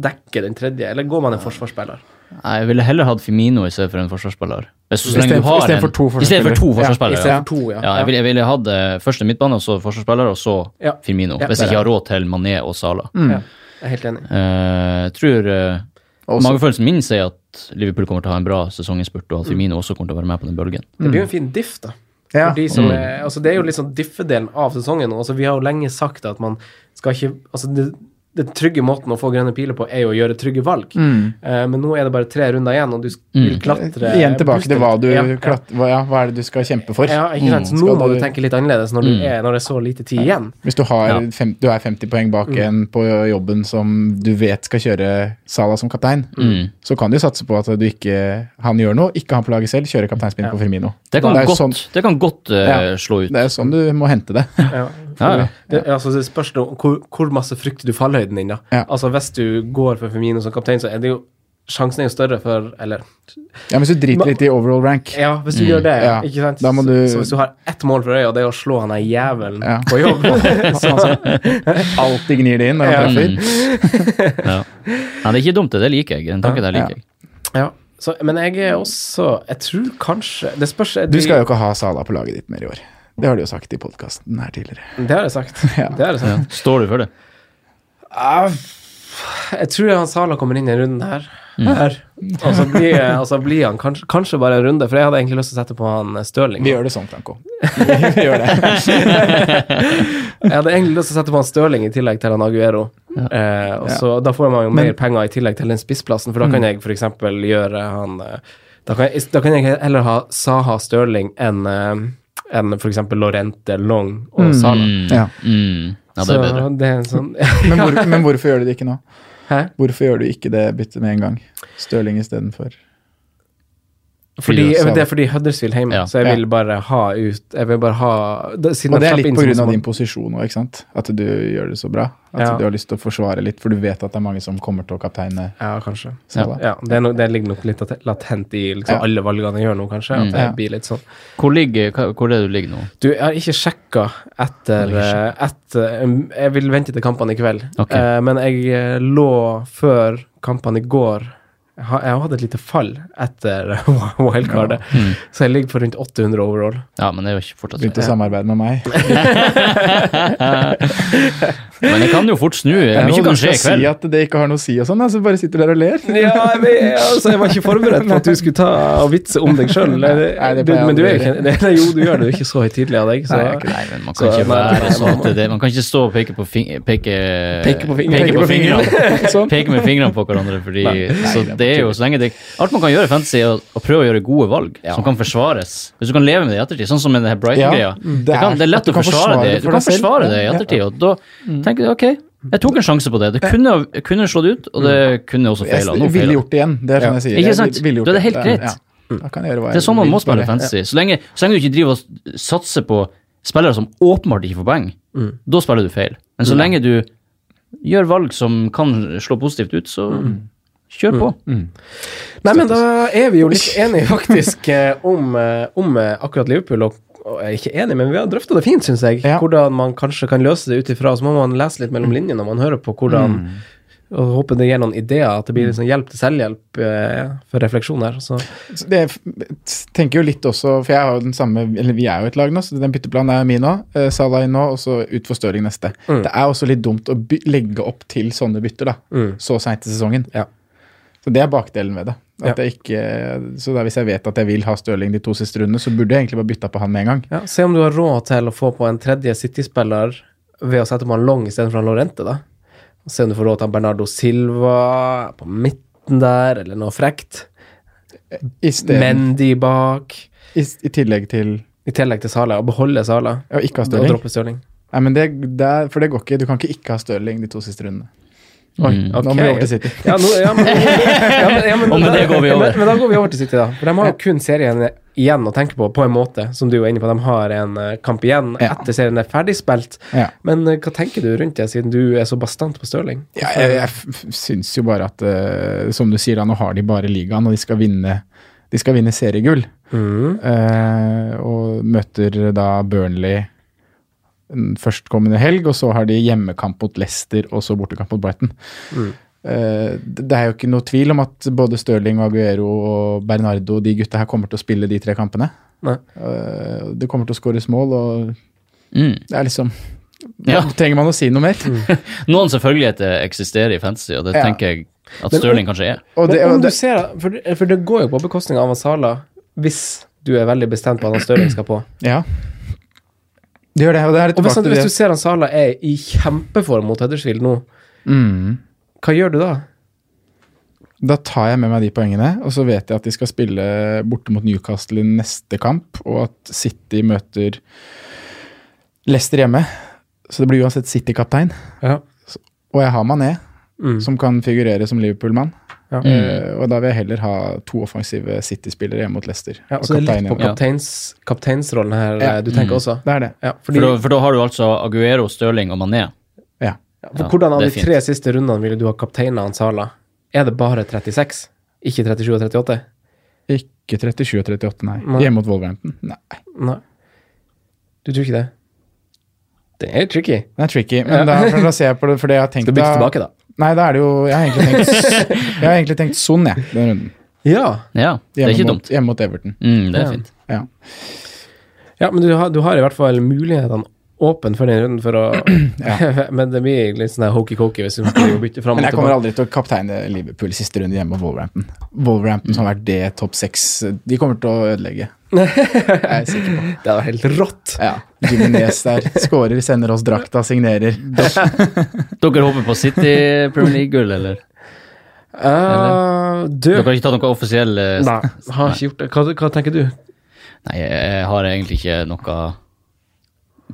dekke den tredje, eller går man en forsvarsspiller? Nei, Jeg ville heller hatt Firmino i stedet for en forsvarsspiller. Hvis, så I lenge du stedet for- har i for to I stedet for to forsvarsspillere. Ja, for to, ja. Ja, jeg ville, jeg ville hatt eh, først en midtbane, og så forsvarsspiller, og så Ja. Firmino. Ja, hvis jeg ikke har råd til Mané og Sala. Ja, jeg er helt enig. Uh, tror uh, Også- Magefølelsen min sier at Liverpool kommer til å ha en bra sesonginnspurt, og at Firmino også kommer til å være med på den bølgen. Det blir jo en fin diff, da. Ja. For de som er, altså det er jo litt sånn diffedelen av sesongen nå. Altså vi har jo lenge sagt at man skal ikke altså det, den trygge måten å få grønne piler på, er jo å gjøre trygge valg. Mm. Uh, men nå er det bare tre runder igjen, og du sk- vil klatre Igjen tilbake til hva du Ja, klat- hva, ja, hva er det du skal kjempe for. Ja, ikke sant. Så Mm. nå må du du- tenke litt annerledes når, du er, når det er så lite tid igjen. Hvis du, har Ja. fem, du er 50 poeng bak Mm. en på jobben som du vet skal kjøre Salah som kaptein, Mm. så kan du satse på at du ikke han gjør noe, ikke han på laget selv, kjører kapteinspinn på Firmino. Det kan det, godt, sånn, det kan godt uh, Ja. slå ut. det er sånn du må hente det. Ja. Ja, ja. Det, altså, det spørs da hvor, hvor masse frykter du fallhøyden din, da. Ja. Altså, hvis du går for Femino som kaptein, så er det jo Sjansen er jo større for Eller Ja, Hvis du driter litt i overall rank. Ja, hvis du gjør det, Ja. ikke sant. Da må så, du- så hvis du har ett mål for øya, og det er å slå han der jævelen Ja. på jobb så, altså, Alltid gnir det inn når han Ja. treffer. Ja. ja, det er ikke dumt, det. Det liker jeg. Den tanken der liker jeg. Ja. Så, men jeg er også Jeg tror kanskje Det spørs Du skal jo ikke ha Sala på laget ditt mer i år. Det har du jo sagt i podkasten her tidligere. Det har jeg sagt. Ja. Det har jeg sagt. Står du for det? Ah, Jeg tror han Sala kommer inn i en runde her. Mm. her. Og så blir, og så blir han kanskje, kanskje bare en runde, for jeg hadde egentlig lyst til å sette på han eh, Stirling. Vi gjør det sånn, Franco. Vi gjør det. Jeg hadde egentlig lyst til å sette på han Stirling i tillegg til han Aguero. Eh, og så, Da får man jo mer penger i tillegg til den spissplassen, for da Mm. kan jeg f.eks. gjøre han eh, da kan, jeg, da kan jeg heller ha Saha Stirling enn uh, enn f.eks. Lorente, Long og Sala. Mm. Ja. Mm. ja, det er bedre. Så det er sånn, ja. Men, hvor, men hvorfor gjør du det ikke nå? Hæ? Hvorfor gjør du ikke det byttet med en gang? Stirling istedenfor. Fordi, Fordi det er fordi Huddersfield hjemme, Ja. så jeg vil bare ha ut Jeg vil bare ha da, siden Og det er litt pga. av din posisjon òg, ikke sant? At du gjør det så bra. At Ja. du har lyst til å forsvare litt, for du vet at det er mange som kommer til å kapteine Ja, kanskje. Ja, det, er nok- det ligger nok litt latent i liksom, Ja. alle valgene jeg gjør nå, kanskje. At det Ja. blir litt sånn. Hvor, ligger, hvor er det du ligger nå? Du, jeg har ikke sjekka etter, eh, etter um, Jeg vil vente til kampene i kveld. okay. Eh, men jeg eh, lå før kampene i går Jeg har, hatt hadde et lite fall etter wildcardet, så jeg ligger på rundt 800 overall. Ja, men det er jo ikke fortsatt Begynte å samarbeide med meg. Men det kan jo fort snu. Jeg Mye og kan skje i kveld. si at det ikke har noe å si og sånn, så bare sitter der og ler. Ja, men, altså, jeg var ikke forberedt på at du skulle ta og vitse om deg sjøl. Nei, Men du er aldri ikke Nei, Jo, du gjør det jo ikke så høytidelig av deg. Så. Nei, ikke Nei, men man Så, kan ikke være så, sånn det, Man kan ikke stå og peke på fing, peke, Peke på fingrene. Peke på fingrene. Sånn. Peke med fingrene på hverandre, fordi Så det er jo så lenge det Alt man kan gjøre i fantasy, er å, å prøve å gjøre gode valg som kan forsvares. Hvis du kan leve med det i ettertid, sånn som med denne Brighton-greia. Ja, det, det er- det er lett å forsvare det. det Du kan forsvare det i ettertid, og da tenker du ok, jeg tok en sjanse på det. Det kunne, kunne slått ut, og det kunne også feila. Jeg ville gjort det igjen. Det er sånn jeg sier. Ikke sant? Da er det helt greit. Ja. Det er sånn man må spille fantasy. Så lenge, så lenge du ikke driver og satser på spillere som åpenbart ikke får poeng, da spiller du feil. Men så lenge du gjør valg som kan slå positivt ut, så kjør på. Nei, men da er vi jo litt enige faktisk eh, om, eh, om eh, akkurat Liverpool. Og, og jeg er ikke enig, men vi har drøfta det fint, syns jeg. Ja. Hvordan man kanskje kan løse det ut ifra. Så må man lese litt mellom linjene når man hører på hvordan Og håper det gir noen ideer, at det blir liksom hjelp til selvhjelp eh, for refleksjon her. Så Det tenker jo litt også, for jeg har jo den samme Eller vi er jo et lag nå, så den bytteplanen er min òg. Eh, Salah inn nå, og så ut for Stirling neste. Det er også litt dumt å by legge opp til sånne bytter da, så seint i sesongen. ja. Så det er bakdelen ved det. Ja. ikke, så da hvis jeg vet at jeg vil ha Stirling de to siste rundene, så burde jeg egentlig bare bytta på han med en gang. ja, Se om du har råd til å få på en tredje City-spiller ved å sette på han Long istedenfor han Lorente, da. Se om du får råd til han Bernardo Silva på midten der, eller noe frekt. Stedet, Mendy bak. i, I tillegg til I tillegg til Sala, Å beholde Sala. Og ikke ha Og droppe Stirling. Nei, men det, det for det går ikke. Du kan ikke ikke ha Stirling de to siste rundene. Oi, okay. Nå må vi over til City. Ja, nå, ja, men, ja, men, ja, men, Og med det går vi over. Men, men da går vi over til City, da. For de har jo kun serien igjen å tenke på, på en måte, som du var inne på. De har en eh, kamp igjen Ja. etter serien er ferdigspilt. Ja. Men eh, hva tenker du rundt det, siden du er så bastant på Stirling? Ja, jeg, jeg syns jo bare at uh, Som du sier, da, nå har de bare ligaen, og de skal vinne De skal vinne seriegull. Mm. Uh, og møter da Burnley førstkommende helg, og så har de hjemmekamp mot Leicester og så bortekamp mot Brighton. Mm. det det er jo ikke noe tvil om at både Stirling, Aguero og Bernardo de gutta her kommer til å spille de tre kampene. Nei. Eh, det kommer til å skåres mål, og Mm. det er liksom Ja. Trenger man å si noe mer? Noen selvfølgeligheter eksisterer i fantasy, og det Ja. tenker jeg at Stirling kanskje er. Og det, og du det, ser, for, for det går jo på bekostning av Sala hvis du er veldig bestemt på at Stirling skal på. ja. Det gjør det, og det er litt Og hvis, tilbake hvis du ser han Sala er i kjempeform mot Huddersfield nå, Mm. Hva gjør du da? Da tar jeg med meg de poengene, og så vet jeg at de skal spille borte mot Newcastle i neste kamp, og at City møter Leicester hjemme. Så det blir uansett City-kaptein. Ja. Og jeg har Mané, Mm. som kan figurere som Liverpool-mann. Ja. Uh, og da vil jeg heller ha to offensive City-spillere hjemme mot Leicester. Ja, og så det er litt på kapteins, kapteinsrollen her Ja. eh, du tenker Mm. også? Det er det. Ja, For da, for da har du altså Aguero, Stirling og Mané. Ja. ja, for Ja, hvordan av de tre siste rundene ville du ha kapteina han Sala? Er det bare 36? Ikke 37 og 38? Ikke 37 og 38, nei. Nei. Hjemme mot Wolverhampton. Nei. Nei. Du tror ikke det? Det er tricky. Det er tricky. Men da, da ser jeg på det, for det jeg har tenkt Skal bytte tilbake, da. Nei, da er det jo Jeg har egentlig tenkt, jeg har egentlig tenkt Son, jeg, den runden. Ja. Ja, det er ikke mot, dumt. Hjemme mot Everton. Mm, det er Ja. fint. Ja. ja, men du har, du har i hvert fall mulighetene åpne for den runden for å Men det blir litt sånn hokey-cokey hvis du skal bytte fram Men jeg kommer aldri til å kapteine Liverpool i siste runde hjemme på Wolverhampton. Wolverhampton som har vært det topp seks De kommer til å ødelegge. Jeg er sikker på. Det var helt rått. Ja. Jimenez der. Skårer, sender oss drakta, signerer. Dere håper på City Premier League-gull, eller? Uh, du Dere har ikke tatt noe offisiell eh, Nei, har ikke gjort det. Hva, hva tenker du? Nei, jeg har egentlig ikke noe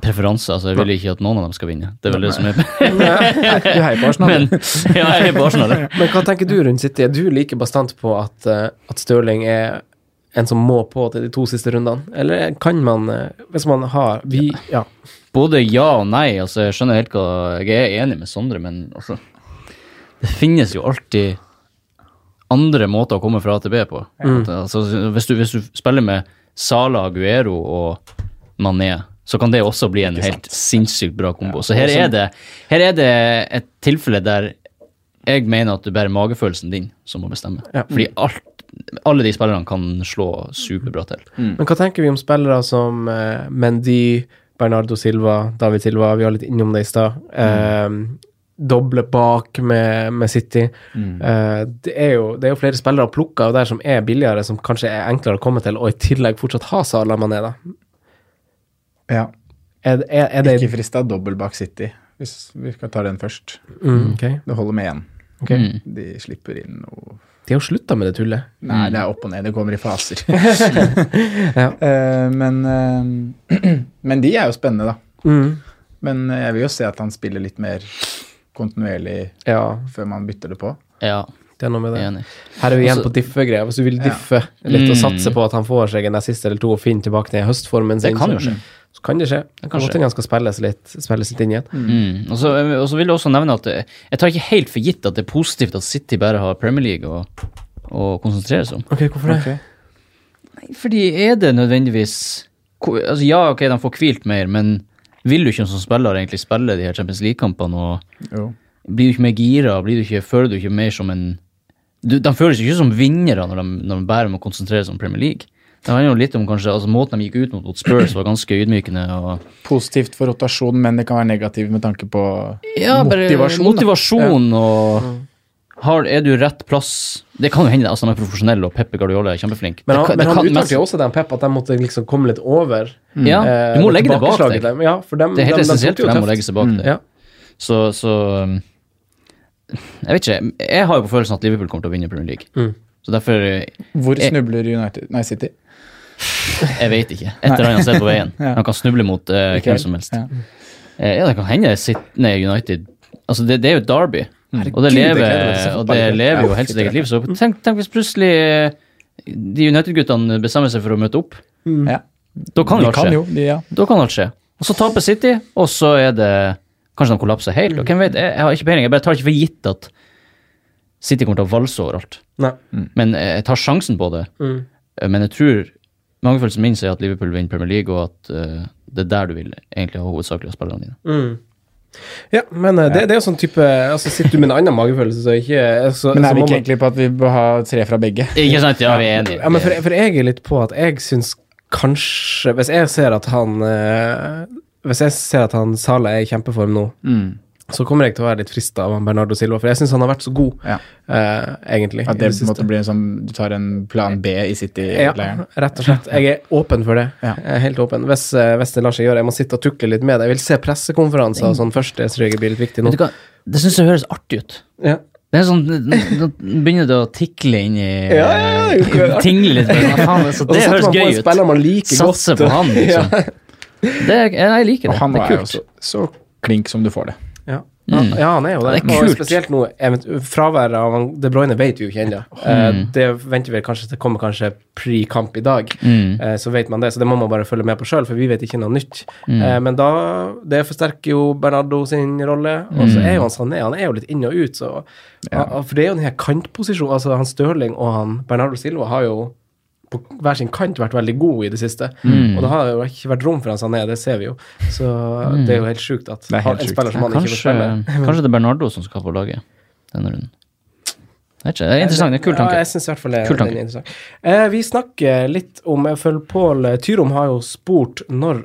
preferanse. Altså, jeg vil ikke at noen av dem skal vinne. Det er vel det som er Du heier på Arsenal. Men ja, jeg heier på Arsenal. Men hva tenker du rundt City? Er du like bastant på at, eh, at Stirling er en som må på til de to siste rundene? Eller kan man, eh, hvis man har vi, Ja. Både ja og nei. Altså, jeg skjønner helt hva Jeg er enig med Sondre, men altså Det finnes jo alltid andre måter å komme fra AtB på. Mm. Altså, hvis, du, hvis du spiller med Sala, Aguero og Mané, så kan det også bli en helt sinnssykt bra kombo. Så her er, det, her er det et tilfelle der jeg mener at det bare er magefølelsen din som må bestemme. Ja. Fordi alt, alle de spillerne kan slå superbra til. Men hva tenker vi om spillere som uh, Mendy, Bernardo Silva, David Silva, vi var litt innom det i stad. Eh, doble bak med, med City. Eh, det, er jo, det er jo flere spillere å plukke av der som er billigere, som kanskje er enklere å komme til, og i tillegg fortsatt ha Salah Mané, da. Ja. Er, er, er det Ikke frista dobbel bak City, hvis vi skal ta den først. mm, Ok. Det holder med én. Okay. Mm. De slipper inn noe De har jo slutta med det tullet. Nei, det er opp og ned. Det kommer i faser. Ja. Eh, men, eh, men de er jo spennende, da. Mm. Men jeg vil jo se at han spiller litt mer kontinuerlig Ja, før man bytter det på. Ja, det er noe med det. enig. Her er vi igjen Også, på diffe-greia. Hvis du vil Ja. diffe litt og Mm. satse på at han får seg en assist eller to og finner tilbake til høstformen Det kan jo skje. Så kan det skje. Det kan godt hende han skal spilles litt, spilles litt inn igjen. Mm. Og, så, og så vil jeg også nevne at eh, jeg tar ikke helt for gitt at det er positivt at City bare har Premier League å, å konsentrere seg om. Ok, hvorfor det? Okay. Nei, fordi er det nødvendigvis altså Ja, ok, de får hvilt mer, men vil du ikke som spiller egentlig spille de her Champions League-kampene, og Jo. blir du ikke mer gira, blir du ikke, føler du ikke mer som en du, De føles ikke som vinnere når de, når de bare må konsentrere seg om Premier League. Det handler jo litt om kanskje, altså Måten de gikk ut mot, mot Spurs var ganske ydmykende. og Positivt for rotasjon, men det kan være negativt med tanke på Ja, motivasjon. Motivasjon, ja. og har, Er du rett plass Det kan jo hende altså, de er profesjonelle, og Peppe Guardiola er kjempeflink. Men Det han, men han kan uttalte jo også den Pep at de måtte liksom komme litt over. Ja, eh, du må legge det bak deg. dem. Ja, for dem, Det er helt dem- essensielt det for dem å legge seg bak det. Ja. Så, så um, Jeg vet ikke. Jeg har jo på følelsen at Liverpool kommer til å vinne Premier League. Mm. Så derfor eh, Hvor Jeg- snubler United Nei, City. Jeg vet ikke. Et eller annet sted på veien. Ja. Han kan snuble mot uh, hvem som helst. Ja. Eh, ja, det kan hende nei, United Altså, det, det er jo et derby. Herregud, Og det lever, og det lever jo helt sitt eget liv. Så tenk, tenk hvis plutselig eh, de United-guttene bestemmer seg for å møte opp. Ja. Da kan jo alt kan skje. jo, de, ja. Da kan alt skje. Og så taper City, og så er det Kanskje de kollapser helt. Og hvem vet, jeg, jeg har ikke peiling. Jeg bare tar ikke for gitt at City kommer til å valse overalt. Nei. Men jeg tar sjansen på det. Mm. Men jeg tror magefølelsen min sier at Liverpool vinner Premier League, og at uh, det er der du vil egentlig ha hovedsakelig av spillerne dine. Mm. Ja, men eh, det, det er jo sånn type altså Sitter du med en annen magefølelse, så ikke så, Men er vi ikke egentlig på at vi bør ha tre fra begge? Ikke sant? Ja, vi er enige. Ja, men for, for jeg er litt på at jeg syns kanskje Hvis jeg ser at han eh, Hvis jeg ser at han Sala er i kjempeform nå, Mm. Så kommer jeg til å være litt frista av Bernardo Silva, for jeg syns han har vært så god, Ja. uh, egentlig. At det, det måtte bli som Du tar en plan B i City-leiren? rett og slett. Jeg er åpen for det. Ja. Jeg er helt åpen. Hvis, eh, hvis det lar seg gjøre. Jeg må sitte og tukle litt med det. Jeg vil se pressekonferanser og sånn først. Det tror jeg blir litt viktig nå. Vet du hva? Det syns jeg høres artig ut. Ja. Det er sånn, Nå begynner det å tikle inn i Ja, ja, ja, Tingle litt. Faen, altså, så det høres gøy ut. Satser man liker Satse godt. på han, liksom. Det, jeg liker Og det. han Det er er jo så, så klink som du får det. Ja. Ja, han er jo det. Det er Og spesielt nå, fraværet av De Bruyne vet vi jo ikke ennå. Mm. Det venter vi kanskje til kommer kanskje pre-kamp i dag, Mm. Eh, så vet man det. Så det må man bare følge med på sjøl, for vi vet ikke noe nytt. Mm. Eh, Men da Det forsterker jo Bernardo sin rolle, og så Mm. er jo han Sané Han er jo litt inn og ut, så ja, For det er jo den her kantposisjonen Altså, han Stirling og han Bernardo Silva har jo på hver sin kant vært veldig god i det siste. Mm. Og det har jo ikke vært rom for han Sané, det ser vi jo. Så det er jo helt sjukt at helt en spiller som han ikke får spille kanskje det er Bernardo som skal på laget denne runden. Det er, ikke, det er interessant. Det er en kul Ja, tanke. jeg synes i hvert fall det, er interessant. Eh, vi snakker litt om Jeg følger Pål Tyrom har jo spurt når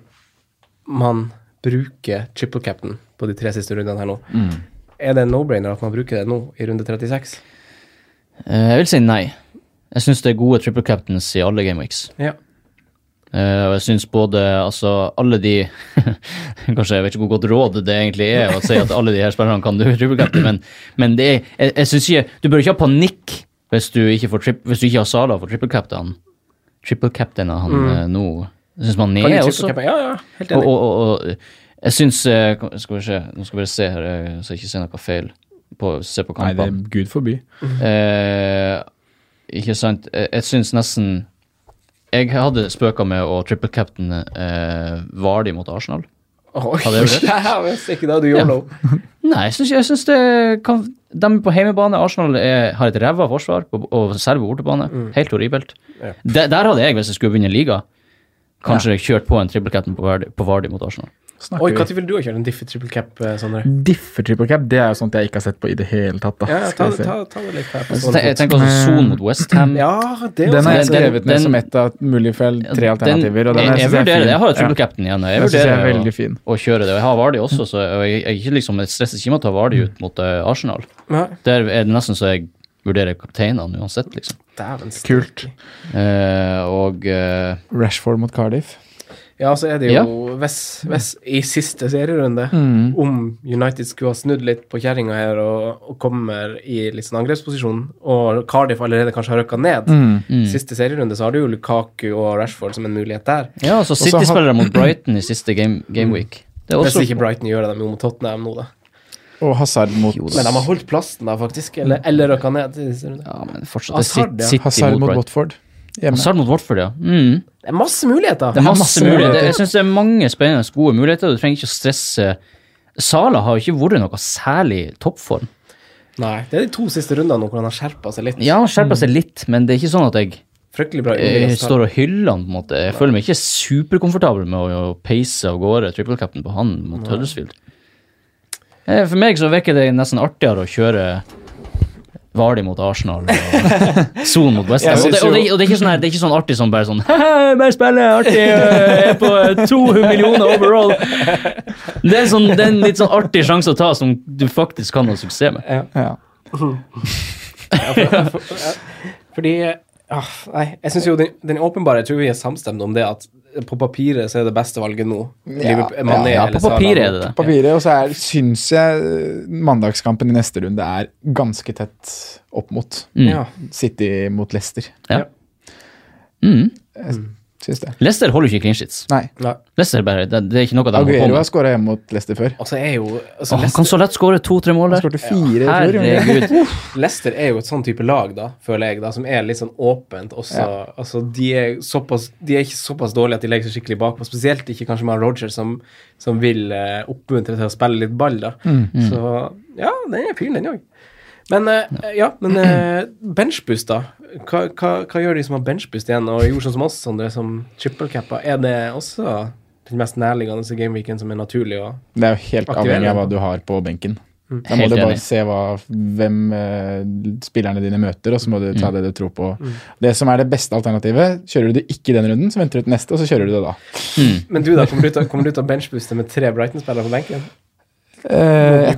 man bruker triple captain på de tre siste rundene her nå. Mm. Er det en no-brainer at man bruker det nå, i runde 36? Eh, Jeg vil si nei. Jeg syns det er gode triple captains i alle game weeks. Ja. Uh, og jeg syns både altså alle de Kanskje jeg vet ikke hvor godt råd det egentlig er å si at alle de her spillerne kan du triple captain, men, men det er, jeg, jeg synes ikke Du bør ikke ha panikk hvis du ikke, får trip, hvis du ikke har Sala for triple captain. Triple captain er han eh, nå. Jeg syns man Mm. Kan er også. Ja, ja, helt enig. og, og, og jeg syns eh, Skal vi se, nå skal vi bare se her, så jeg ikke ser noe feil. På, se på Nei, det er Gud forby. Eh, ikke sant. Jeg, jeg syns nesten Jeg hadde spøka med å triple captain eh, Vardi mot Arsenal. Oi, Hadde jeg ja, hvis ikke det du yolo. Nei, jeg syns, jeg syns det kan De på hjemmebane. Arsenal er, har et ræva forsvar, på, og særlig bortebane. bortebane. Helt horribelt. Ja. Der, der hadde jeg, hvis jeg skulle begynne liga, kanskje kjørt på en triple cap på Vardy, på Vardy mot Arsenal. Snakker Oi, vi. når vil du ha kjørt en diffy triple cap, eh, Sondre? Differ triple cap, det er jo sånt jeg ikke har sett på i det hele tatt. da. Ja, ja, ta, ta, ta det litt her. på Så Jeg tenker også Son mot Westham. Ja, det Den har jeg skrevet ned som ett av mulige feil, tre alternativer. Og den jeg, jeg er vurderer det. Jeg har jo triple Ja. captain igjen. Jeg er vurderer å, å kjøre det. Og jeg har Vardy også, så jeg, jeg, jeg, liksom, jeg stresser ikke med å ta Vardy ut mot uh, Arsenal. Der er det nesten så jeg vurderer kapteinene uansett, liksom. Kult. Eh, og eh, Rashford mot Cardiff. Ja, så er det jo hvis, hvis i siste serierunde Mm. om United skulle ha snudd litt på kjerringa her og, og kommer i litt sånn angrepsposisjon, og Cardiff allerede kanskje har røkka ned Mm. Siste serierunde så har du jo Lukaku og Rashford som en mulighet der. ja, så så City-spillere mot Brighton i siste game, gameweek. Det er Hvis ikke Brighton gjør det de jo mot Tottenham nå, da. Og Hazard mot Jo, Men de har holdt plassen da, faktisk. Eller, eller røkka ned. Ja, men fortsatt. Hazard, det ja. Hazard mot mot Watford. Hjemme. Hazard mot Watford, ja. Mm. Det er masse muligheter. Det er masse, masse muligheter. muligheter. Jeg syns det er mange spennende, gode muligheter. Du trenger ikke å stresse. Sala har jo ikke vært noe særlig toppform. Nei, det er de to siste rundene hvor han har skjerpa seg litt. Ja, han skjerpa seg litt, men det er ikke sånn at jeg, Fryktelig bra. jeg står og hyller han på en måte. Jeg føler meg ikke superkomfortabel med å, peise av gårde triple captain på han mot Huddersfield. Eh, For meg så virker det nesten artigere å kjøre Vardi mot Arsenal og Son mot West Ham. Og, det- og, det- og det er ikke sånn her, det er ikke sånn artig som bare sånn «Haha, Bare spille, artig, jeg er på 200 millioner overall. Det er, sånn, det er en litt sånn artig sjanse å ta som du faktisk kan ha suksess med. Ja. Fordi ah, Nei, jeg syns jo den, den åpenbare Jeg tror vi er samstemte om det at på papiret så er det beste valget nå. Ja, Mané Ja, ja på papiret er det det. Papiret, og så er, syns jeg eh, mandagskampen i neste runde er ganske tett opp mot Mm. City mot Leicester. Ja. Mm. Jeg syns det. Leicester holder jo ikke clean sheets. Nei. Nei. Leicester bare, det, det er ikke noe de holder på Aguero har med. skåra hjemme mot Leicester før. Altså er jo altså, Åh, Han Leicester, kan så lett skåre to-tre mål Han der. skårte fire i fjor. gjorde han ikke? Herregud. Leicester er jo et sånn type lag, da, føler jeg, da, som er litt sånn åpent også. Ja. Altså, de er, såpass, de er ikke såpass dårlige at de legger seg skikkelig bakpå. Spesielt ikke kanskje med Roger, som, som vil eh, oppmuntre til å spille litt ball, da. Så ja, den er fin, den òg. Men eh, ja, men uh, benchboost, da. Hva, hva, hva gjør de som har benchboost igjen, og gjorde sånn som oss, Sondre, som trippelcappa? Er det også den mest nærliggende gameweeken som er naturlig å Det er jo helt avhengig av hva du har på benken. Da må du bare se hva, hvem uh, spillerne dine møter, og så må du ta Mm. det du tror på. Det som er det beste alternativet, kjører du det ikke den runden, så venter du til neste, og så kjører du det da. Men du, da? Kommer du til, kommer du til å benchbooste med tre Brighton-spillere på benken? Eh, jeg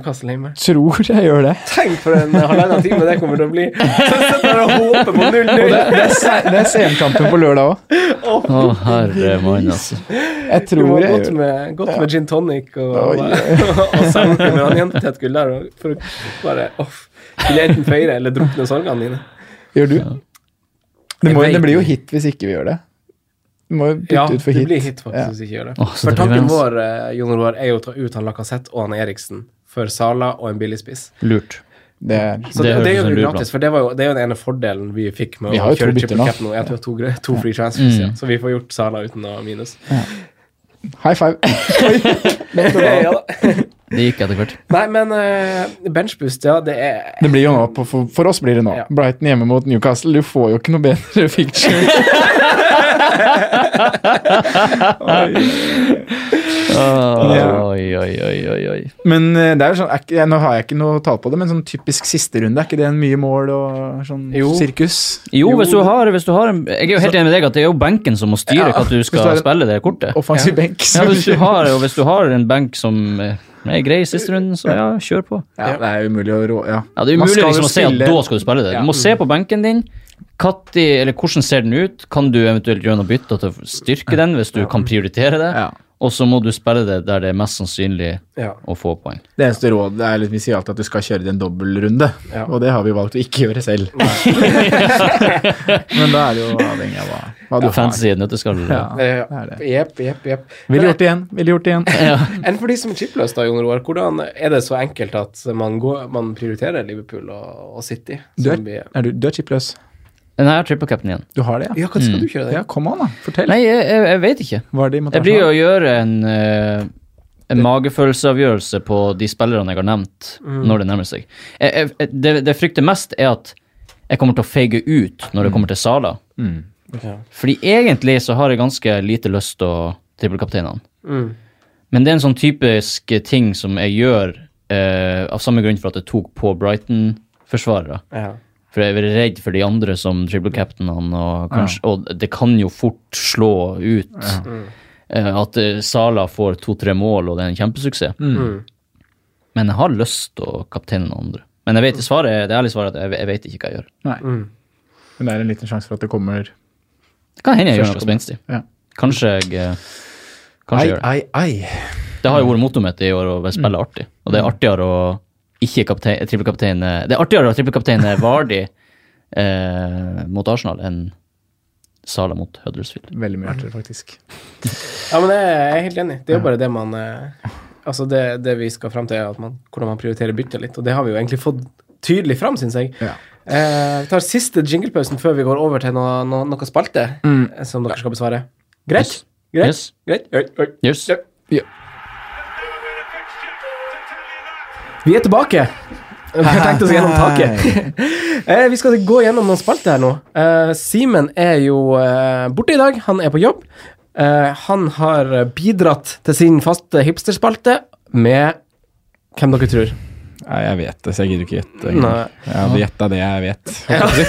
tror jeg gjør det. Tenk for en halvannen time det kommer til å bli. Så sitter jeg og håper på det, 0-0. det er, se- det er CM-kampen på lørdag òg. Å, herre mann, altså. Jeg Du tror må jeg godt gjør det. med, godt med gin tonic og, Oi. og senke med han jentetett gull der, og for å bare off. Vil enten feire eller drukne sorgene dine. Gjør du? Det, må, det blir jo hit hvis ikke vi gjør det. Du må jo bytte Ja, ut for hit det hit. blir hit faktisk Ja. hvis vi ikke gjør det. Oh, For tanken vår eh, Jon Roar, er jo å ta ut han Lacassette og han Eriksen for Sala og en billigspiss. Lurt. Det er Så Det det, det, en lur gratis, for det, var jo, det er jo den ene fordelen vi fikk med Vi å jo kjøre Chip triple cap nå. Jeg tror to, to free transfers, Mm. ja. så vi får gjort Sala uten å minus. High five. ja. Det gikk etter hvert. Nei, men uh, benchboost, ja, det er Det blir jo nå, for, for oss blir det nå. Ja. Brighton hjemme mot Newcastle. Du får jo ikke noe bedre picture. Oi, oi, oi, oi. Men eh, det er jo sånn, nå har jeg ikke noe tall på det, men sånn typisk siste runde, er ikke det en mye mål og sånn sirkus? Jo, hvis du har, hvis du har en, Jeg er jo helt enig med deg at det er jo benken som må styre hva du skal spille det kortet. Offensiv benk. Ja, hvis du har, en benk som eh, er grei i siste runden, så ja, kjør på. Ja, det er umulig å rå... Ja, Ja, Det er umulig liksom å si at da skal du spille det. Du må se på benken din. Katti, eller Hvordan ser den ut? Kan du eventuelt gjøre noe bytte til å styrke den, hvis du kan prioritere det? Ja. Og så må du spille det der det er mest sannsynlig Ja. å få poeng. Det eneste rådet er litt, vi sier alltid at du skal kjøre det en dobbeltrunde, Ja. og det har vi valgt å ikke gjøre selv. Men da er det jo avhengig av hva, hva du har. Fancy nøtteskall. Ja, det. Jepp, jepp, jepp. Ville gjort det igjen. Ville gjort det igjen. Enn for de som er chipløse, da, Jon Roar, hvordan er det så enkelt at man, går, man prioriterer Liverpool og, og City? Du er, er du, du er chipløs. Den har triple cap'n igjen. Du har det, ja? Ja, hva skal du kjøre Ja, kom an, da. Fortell. Nei, jeg, jeg, jeg vet ikke. Hva er det i Jeg blir jo å gjøre en, eh, en magefølelseavgjørelse på de spillerne jeg har nevnt, når det nærmer seg. Jeg, jeg, jeg- det, det jeg frykter mest, er at jeg kommer til å feige ut når det kommer til Sala. Mm. Fordi egentlig så har jeg ganske lite lyst til å trippelkapteine han. Mm. Men det er en sånn typisk ting som jeg gjør eh, av samme grunn for at jeg tok på Brighton-forsvarere. Ja. For jeg er redd for de andre som triple captainene, og, kanskje, og det kan jo fort slå ut. eh, at eh, Sala får to-tre mål, og det er en kjempesuksess. Mm. Men jeg har lyst til å kapteine noen andre. Men jeg vet, svaret, det ærlige svaret er at jeg, jeg vet ikke hva jeg gjør. Nei. Mm. Men det er en liten sjanse for at det kommer Det kan hende jeg gjør noe spenstig. Ja. Kanskje jeg eh, Kanskje jeg gjør det. Ai, ai, Det har jo vært mottoet mitt i år å spille artig. Og det er artigere å ikke kaptein, trippelkapteine Det er artigere å ha trippelkaptein Vardi eh, mot Arsenal enn Sala mot Huddersfield. Veldig mye artigere, faktisk. ja, men jeg er helt enig. Det er jo bare det man eh, Altså, det, det vi skal fram til, er at man, hvordan man prioriterer byttet litt, og det har vi jo egentlig fått tydelig fram, syns jeg. Ja. Eh, vi tar siste jinglepausen før vi går over til noe, noe, noe spalte mm. som dere skal besvare. Greit? Yes. Greit? Yes. Greit? Yes. Yes. Ja. Vi er tilbake. Vi har tenkt oss gjennom taket. Eh, vi skal gå gjennom noen spalter her nå. Eh, Simen er jo eh, borte i dag. Han er på jobb. Eh, han har bidratt til sin faste hipsterspalte med hvem dere tror. Nei, jeg vet det, så jeg gidder ikke gjette. Jeg hadde gjetta det jeg vet.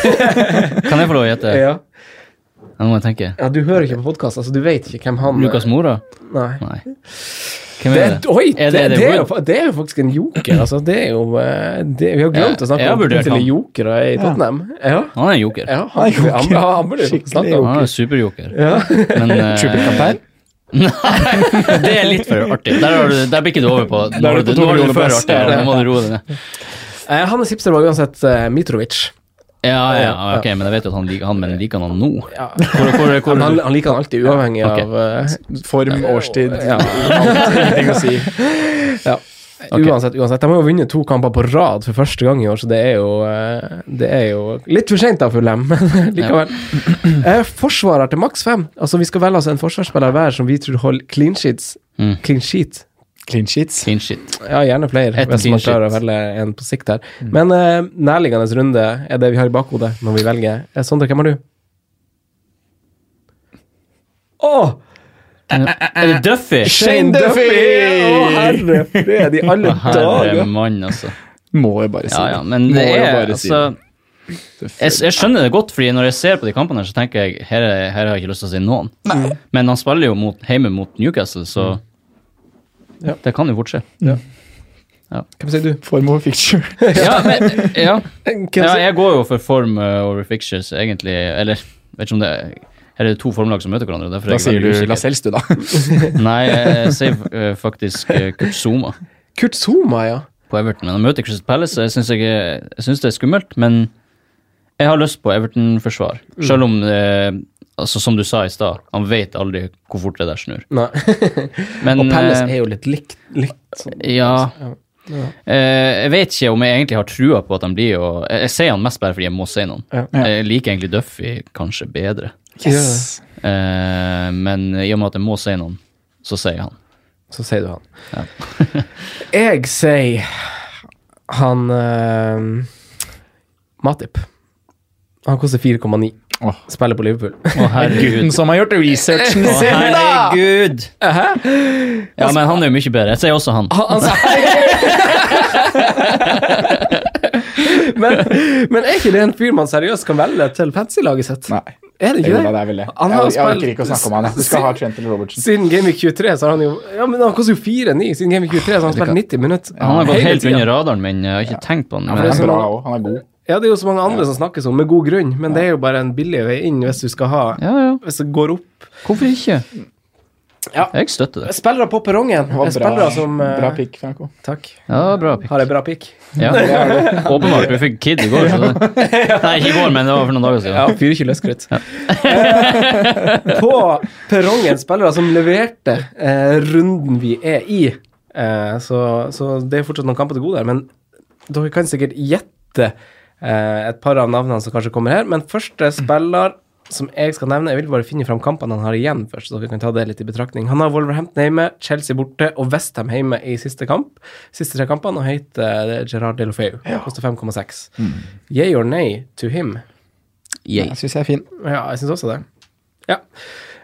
Kan jeg få lov å gjette? Ja. Ja, Nå må jeg tenke. ja, Du hører ikke på podkast, altså du vet ikke hvem han Lukas Mora? Nei. Nei. Hvem Det er det? oi, Er det, det- det, er jo, det er jo faktisk en joker. Altså, det er jo eh, det, Vi har glemt Ja, å snakke jeg om potensielle jokere i Tottenham. Ja, Han er en joker. ja Han han, joker. han, han, han burde Skikkelig snakke om Han er en superjoker. ja. Men eh, Nei, det er litt for artig. Der, har du, der bikker du over på Nå er du for artig. Ja. Nå må du roe deg ned. Eh, Hannes Hipster var uansett uh, Mitrovic. Ja, ja, ok, men jeg vet jo at han liker han, men liker han han nå? Ja. Hvor, hvor, hvor, Han, han liker han alltid, uavhengig okay. av uh, Form, årstid, Ja. Ingenting å si. ja. Uansett, uansett. De har jo vunnet to kamper på rad for første gang i år, så det er jo, eh, det er jo litt for seint, da, for dem, men likevel. Eh, forsvarer til maks fem. Altså, vi skal velge oss en forsvarsspiller hver som vi tror holder clean sheets. Mm. Clean sheet. Clean sheets. Clean shit. Ja, gjerne flere, Et hvis man klarer å velge en på sikt her. Men uh, nærliggende runde er det vi har i bakhodet når vi velger. Eh, Sondre, hvem har du? Åh! Er det Duffy? Shane Duffy! Å, herre fred i alle Herre dager! mann, altså. Må jeg bare si Ja, ja, men Må det er si altså det. jeg, jeg skjønner det godt, fordi når jeg ser på de kampene, her, så tenker jeg her, er- her har jeg ikke lyst til å si noen. Men han spiller jo mot, hjemme mot Newcastle, så Ja. det kan jo fort skje. Hvem sier du? Form over fixture. Ja, men, ja. Ja, jeg går jo for form uh, over fixtures, egentlig. Eller vet ikke om det er Her er det to formlag som møter hverandre. Er Da sier du. Lascelles, du, da. Nei, jeg sier uh, faktisk uh, Kurt Zuma Kurt Zuma, ja. på Everton. Men han møter Crystal Palace, så jeg syns synes det er skummelt. Men jeg har lyst på Everton-forsvar. Mm. Selv om, eh, altså, som du sa i stad, han vet aldri hvor fort det der snur. Nei. Men, og Palace eh, er jo litt likt. likt sånn. Ja. Ja. Eh, jeg vet ikke om jeg egentlig har trua på at han blir å Jeg, sier han mest bare fordi jeg må si noen. Ja. Ja. Jeg liker egentlig Duffy kanskje bedre. Yes. Eh, men i og med at jeg må si noen, så sier jeg han. Så sier du han. jeg sier han uh, Matip. Han koster 4,9. Åh. Spiller på Liverpool. Å, herregud. Gutten som har gjort researchen Å, sin, da! herregud! Ja, men han er jo mye bedre. Jeg sier også han. Han, men, men er ikke det en fyr man seriøst kan velge til fantasy-laget sitt? Nei. Er det ikke det? det det. Han Jeg, har jeg spilt- orker ikke å snakke om han. jeg. Du skal ha Trent eller Robertson. Siden Gameweek 23 så har han jo Ja, men han koster jo 4-9. Siden Gameweek 23 så har han spilt 90 minutter. Han har gått helt under radaren min. Jeg har ikke tenkt på han. Han Men, er bra òg. Han er god. Ja, det er jo så mange andre som snakkes om, med god grunn, men det er jo bare en billig vei inn hvis du skal ha ja, ja. Hvis det går opp. Hvorfor ikke? Ja. Jeg støtter det. Spillere på perrongen. Spillere bra, som eh, bra pick, Franco. Takk. Ja, bra pick. Har jeg bra pick? Ja. Åpenbart. Vi fikk Kid i går. Så det. Nei, ikke i går, men det var for noen dager siden. Ja, fyrer ikke løskrutt. på perrongen spillere som leverte eh, runden vi er i. Eh, så, så det er fortsatt noen kamper til gode her, men dere kan sikkert gjette eh, et par av navnene som kanskje kommer her. Men første spiller som jeg skal nevne, jeg vil bare finne fram kampene han har igjen først, så vi kan ta det litt i betraktning. Han har Wolverhampton hjemme, Chelsea borte og Westham hjemme i siste kamp. Siste tre kampene, og heter eh, Gerard Delofeu. Koster 5,6. Yay or nay to him? Yeah. Jeg syns jeg er fin. Ja, jeg syns også det. Ja.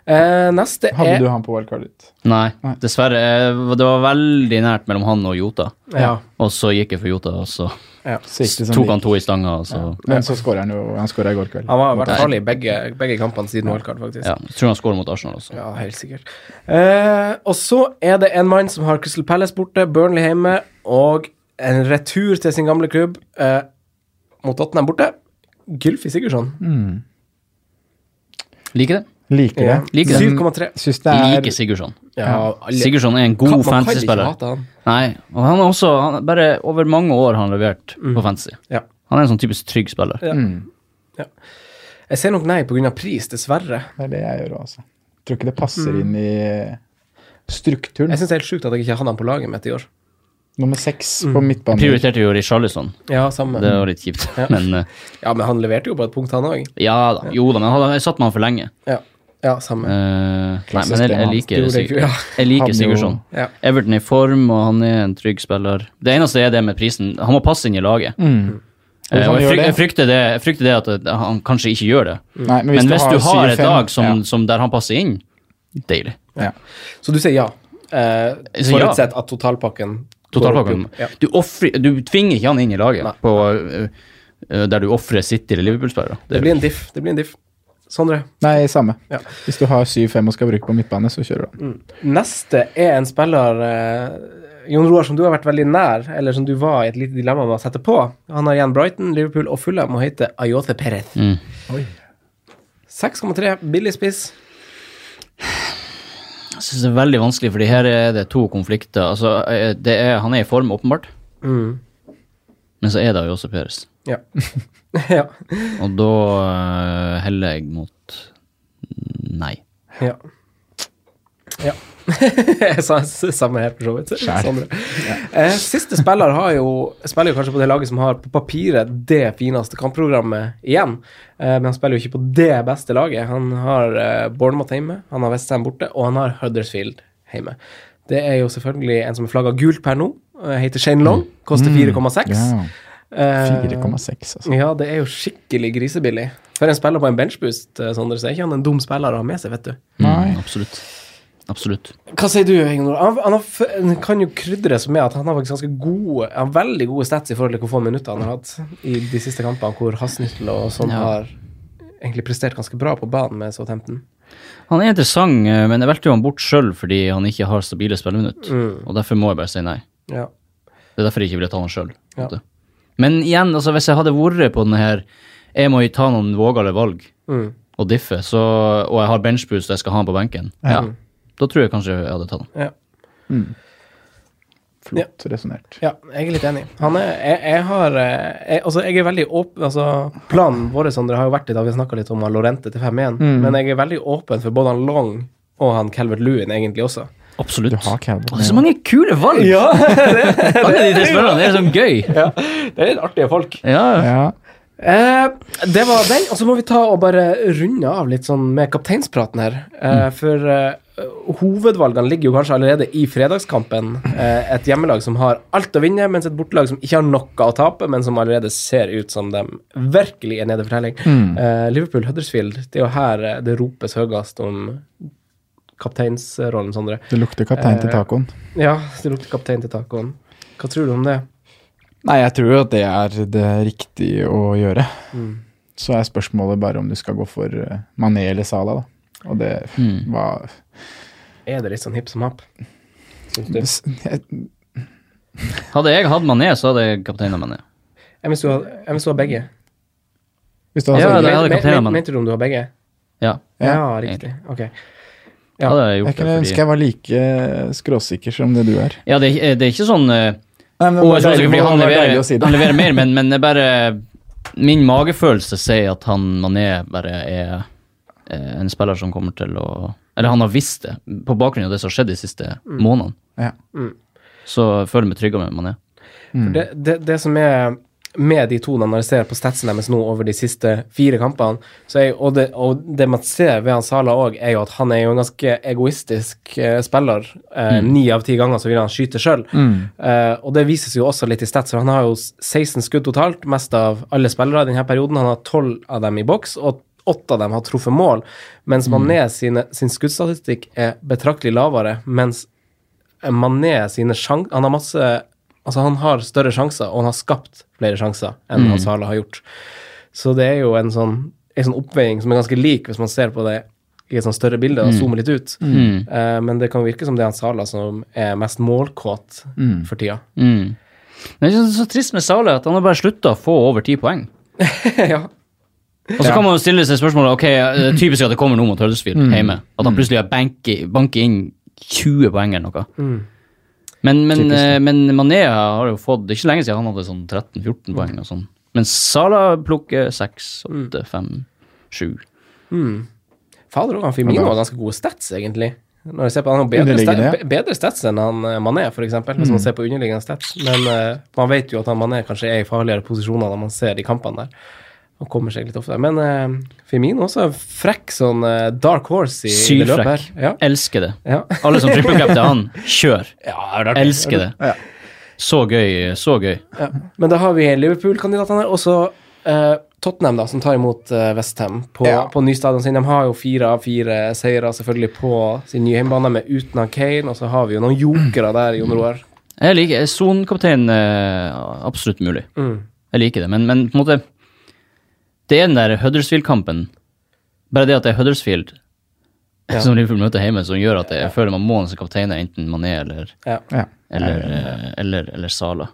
Eh, neste Hadde er du han på wildcardet ditt? Nei, dessverre. eh, Det var veldig nært mellom han og Jota. Ja. Og så gikk jeg for Jota, og så som tok han to i stanga, og så Men så skårer han jo Han skåra i går kveld. Han har vært hvert farlig i begge, begge kampene siden wildcard, faktisk. Ja, jeg tror han skårer mot Arsenal også. Ja, helt sikkert. Eh, og så er det en mann som har Crystal Palace borte, Burnley hjemme, og en retur til sin gamle klubb eh, mot Tottenham borte. Gylfi Sigurdsson. Liker det. Liker Ja. det. Liker det. 7,3. Syns det er Liker Sigurdsson. Ja, alle- Sigurdsson er en god man kan ikke fantasyspiller. hate han. Nei, og han er også han, Bare over mange år har han levert på fantasy. Ja. Han er en sånn typisk trygg spiller. Ja. ja. Jeg ser nok nei pga. pris, dessverre. Det er det jeg gjør òg, altså. Tror ikke det passer inn i strukturen. Jeg syns det er helt sjukt at jeg ikke hadde han på laget mitt i år. Nummer seks på midtbanen. Prioriterte jo Richarlison. Ja, samme. Det var litt kjipt. Ja. Men eh, Ja, men han leverte jo på et punkt, han òg. ja da. Jo da, men han- jeg satt med han for lenge. Ja. Ja, samme. Uh, nei, men jeg, jeg liker, Sig ja. jeg liker Sigurdsson. Ja. Everton er i form, og han er en trygg spiller. Det eneste er det med prisen. Han må passe inn i laget. Mm. Uh, jeg, gjør fryk, jeg, frykter det, jeg frykter det at eh, han kanskje ikke gjør det. Nei, men hvis, Men hvis du har et 7-5 lag som, ja. som der han passer inn, deilig. Ja. Så du sier ja? Uh, forutsett at totalpakken Totalpakken. Ja. Du, offrer- du tvinger ikke han inn i laget på, eh, eh, der du ofrer City eller Liverpool-spillere. Det blir en diff. Det blir en diff. Sondre. Nei, samme. Ja. Hvis du har 7-5 og skal bruke på midtbane, så kjører du den. Neste er en spiller eh, Jon Roar, som du har vært veldig nær, eller som du var i et lite dilemma med å sette på. Han har igjen Brighton, Liverpool og Fulham og heter Ayote Perez. Mm. 6,3 billig spiss. Jeg synes det er veldig vanskelig, fordi her er det to konflikter. Altså, eh, det er, han er i form, åpenbart, Mm. men så er det Ayote Perez. Ja. ja. Og da uh, heller jeg mot nei. Ja. ja. Jeg sa samme her, for så vidt. Eh, siste spiller har jo, spiller jo kanskje på det laget som har på papiret det fineste kampprogrammet igjen. Eh, men han spiller jo ikke på det beste laget. Han har eh, Bournemouth hjemme, han har Westham borte, og han har Huddersfield hjemme. Det er jo selvfølgelig en som er flagga gult per nå. heter Shane Long. Koster 4,6. Mm. Eh, 4,6, altså. ja, det er jo skikkelig grisebillig. For en spiller på en benchboost, eh, Sondre, så er ikke han en dum spiller å ha med seg, vet du. Nei. Mm, absolutt. Absolutt. Hva sier du, Ingnor? Han, han, han kan jo krydres med at han har faktisk ganske gode Han har veldig gode stats i forhold til hvor få minutter han har hatt i de siste kampene, hvor Hasnittel og sånn Ja. har egentlig prestert ganske bra på banen med Southampton. Han er interessant, eh, men jeg valgte jo han bort sjøl fordi han ikke har stabile spilleminutt. Mm. Og derfor må jeg bare si nei. Ja. Det er derfor jeg ikke ville ta han sjøl. Ja. Men igjen, altså, hvis jeg hadde vært på denne her Jeg må jo ta noen vågale valg Mm. og diffe, så, og jeg har benchboost og jeg skal ha den på benken, ja. da tror jeg kanskje jeg hadde tatt den. Ja. Flott resonnert. Ja, jeg er litt enig. Han er, jeg, jeg har eh, jeg, Altså, jeg er veldig åpen altså, Planen vår Sondre, har jo vært i dag, vi har snakka litt om Lorente til 5-1, Mm. men jeg er veldig åpen for både han Long og han Calvert Lewin egentlig også. Absolutt. Du har cowboy. Å, det så mange kule valg! Ja, Alle de tre spillerne, det er sånn gøy. ja. Det er litt artige folk. Ja, ja. Ja. Eh, det var den, og så må vi ta og bare runde av litt sånn med kapteinspraten her. Eh, For eh, hovedvalgene ligger jo kanskje allerede i fredagskampen. Eh, et hjemmelag som har alt å vinne, mens et bortelag som ikke har noe å tape, men som allerede ser ut som de virkelig er nede for telling. Eh, Liverpool-Huddersfield, det er jo her det ropes høyest om kapteinsrollen, Sondre. Det lukter kaptein til Eh, tacoen. Ja, det lukter kaptein til tacoen. Hva tror du om det? Nei, jeg tror jo at det er det riktige å gjøre. Mm. Så er spørsmålet bare om du skal gå for eh, Mané eller Salah, da. Og det Mm. var Er det litt sånn hipp som happ? Syns du? Hadde jeg hatt Mané, så hadde jeg kapteina Mané. Jeg hvis du har, begge. Hvis du har Ja, det hadde Men- kapteinen, men- men- Mente du om du har begge? Ja, Ja, Ja, riktig. Ok. Ja. det jeg Jeg kunne det ønske jeg var like skråsikker som det du er. Ja, det, er- det er ikke sånn eh, Nei, men Og det var deilig, fordi han leverer, si det. han leverer mer, men, men det er bare Min magefølelse sier at han Mané bare er eh, en spiller som kommer til å Eller han har visst det, på bakgrunn av det som har skjedd de siste månedene. Ja. Så jeg føler meg tryggere med Mané. Mm. Det, det, det som er med de to, når jeg ser på statsen deres nå over de siste fire kampene, så er, og, det, og det man ser ved han Sala òg, er jo at han er jo en ganske egoistisk eh, spiller. Eh, Ni av ti ganger så vil han skyte sjøl. Mm. Eh, og det vises jo også litt i stats, for han har jo 16 skudd totalt, mest av alle spillere i denne perioden. Han har 12 av dem i boks, og åtte av dem har truffet mål, mens Mané sine, sin skuddstatistikk er betraktelig lavere, mens Mané sine sjanser Han har masse Altså, han har større sjanser, og han har skapt flere sjanser enn han Sala har gjort. Så det er jo en sånn, en sånn oppveiing som er ganske lik hvis man ser på det i et sånn større bilde og zoomer litt ut. Mm. Uh, men det kan virke som det er han Sala som er mest målkåt for tida. Mm. Men det er så, trist med Sale at han har bare slutta å få over ti poeng. ja. Og så kan man jo stille seg spørsmålet ok, det er typisk at det kommer noe mot Huddersfield hjemme. At han plutselig har banket inn 20 poeng eller noe. Mm. Men, men, eh, men Mané har jo fått Det er ikke lenge siden han hadde sånn 13-14 poeng. og sånn. Men Sala plukker 6, 8, 5, 7. Fader òg, han Firmino har ganske gode stats, egentlig. Når jeg ser på Han har bedre, stats, bedre stats enn han eh, Mané, eksempel, hvis man ser på underliggende stats. Men uh, man vet jo at han Mané kanskje er i farligere posisjoner når man ser de kampene der. Han kommer seg litt oftere. Men uh, Firmino også er frekk sånn uh, dark horse i, i det løpet her. Sylfrekk. Ja. Elsker det. Ja. Alle som trippelcap til han, kjør. ja, det er. Elsker det. Ja. Så gøy, så gøy. Ja. Men da har vi Liverpool-kandidatene, og så uh, Tottenham, da, som tar imot uh, Westham på, Ja. på nystadion sin. De har jo fire av fire seire selvfølgelig på sin nye hjemmebane, med uten av Kane, og så har vi jo noen jokere der, Jon Roar. Jeg liker Sonkaptein uh, absolutt mulig. Mm. Jeg liker det, men, men på en måte Det er den der Huddersfield-kampen. Bare det at det er Huddersfield Ja. som Liverpool møter hjemme, som gjør at jeg føler man må som kaptein, enten Mané eller, Ja. Ja. eller, eh, eller, eller Sala.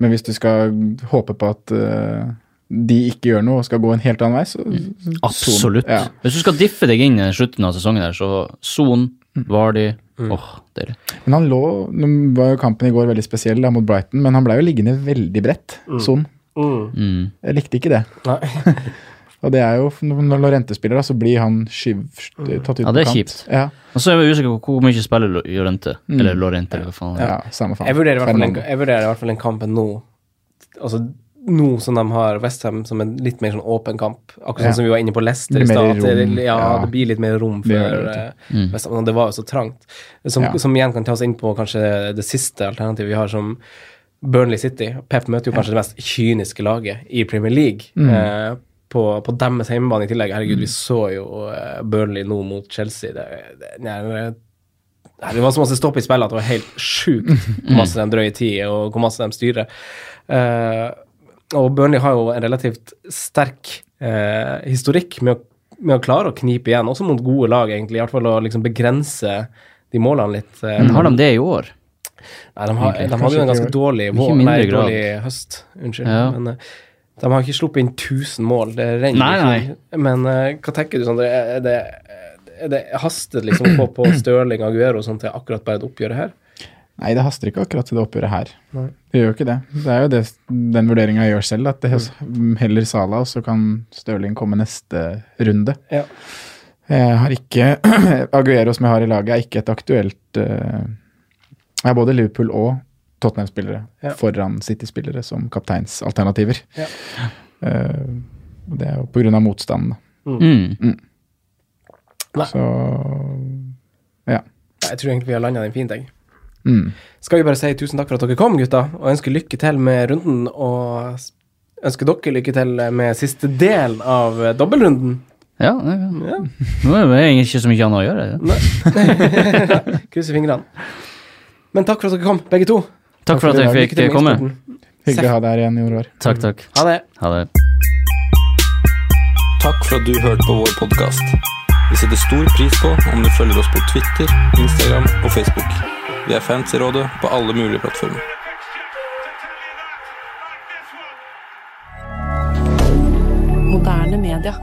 Men hvis du skal håpe på at uh, de ikke gjør noe og skal gå en helt annen vei, så så- Absolutt. Ja. Hvis du skal diffe deg inn i slutten av sesongen, der, så Son, Vardy Åh, deilig. Men han lå Nå var jo kampen i går veldig spesiell da, mot Brighton, men han ble jo liggende veldig bredt. mm. Mm. Mm. Jeg likte ikke det. Nei. Og det er jo, når Lorente spiller, da, så blir han skyv, tatt ut Ja, det er på kant. kjipt. Ja, Og så er jeg usikker på hvor mye spiller Llorente, eller Lorente, eller hva faen. ja, samme faen. Jeg vurderer, i hvert fall en, Fernando. jeg vurderer i hvert fall en kampen nå Altså nå som de har Westham som en litt mer sånn åpen kamp. Akkurat Ja. sånn som vi var inne på Leicester i stad. det- Ja, ja. det blir litt mer rom for eh, Mm. Westham. Og det var jo så trangt. Som, Ja. som igjen kan ta oss inn på kanskje det siste alternativet vi har, som Burnley City. Pep møter jo kanskje det mest kyniske laget i Premier League. Mm. Eh, på, på deres hjemmebane i tillegg. Herregud, vi så jo eh, Burnley nå mot Chelsea. Det, det, Nei, det var så masse stopp i spillet at det var helt sjukt hvor masse de drøyer tid, og hvor masse de styrer. Eh, og Burnley har jo en relativt sterk eh, historikk med å, med å klare å knipe igjen, også mot gode lag, egentlig. I hvert fall å liksom begrense de målene litt. eh, Men har de det i år? Nei, de, har, de hadde jo en ganske dårlig, vår, nei, dårlig høst. Unnskyld. Ja. Men eh, de har ikke sluppet inn 1000 mål. Det renner Nei, ikke. Men eh, hva tenker du, Sondre? Er det, er det hastet liksom å få på Stirling og Aguero sånn til akkurat bare det oppgjøret her? Nei, det haster ikke akkurat til det oppgjøret her. Nei. Det gjør jo ikke det. Det er jo det, den vurderinga jeg gjør selv, at det heller Sala, og så kan Stirling komme neste runde. Ja. Jeg har ikke Aguero som jeg har i laget, er ikke et aktuelt eh, Jeg har både Liverpool og Tottenham-spillere Ja. foran City-spillere som kapteinsalternativer. Ja. Uh, det er jo på grunn av motstanden. da. Mm. Mm. Så ja. Jeg tror egentlig vi har landa den fint, jeg. Mm. Skal vi bare si tusen takk for at dere kom, gutta, og ønske lykke til med runden. Og ønske dere lykke til med siste del av dobbeltrunden. Ja, det. Ja. nå er det egentlig ikke så mye annet å gjøre. Krysser fingrene. Men takk for at dere kom, begge to. Takk for at jeg Lykke fikk til komme. Hyggelig å ha deg her igjen i år. Takk, takk. Ha det. Ha det. Takk for at du hørte på vår podkast. Vi setter stor pris på om du følger oss på Twitter, Instagram og Facebook. Vi er fans i rådet på alle mulige plattformer. Moderne media.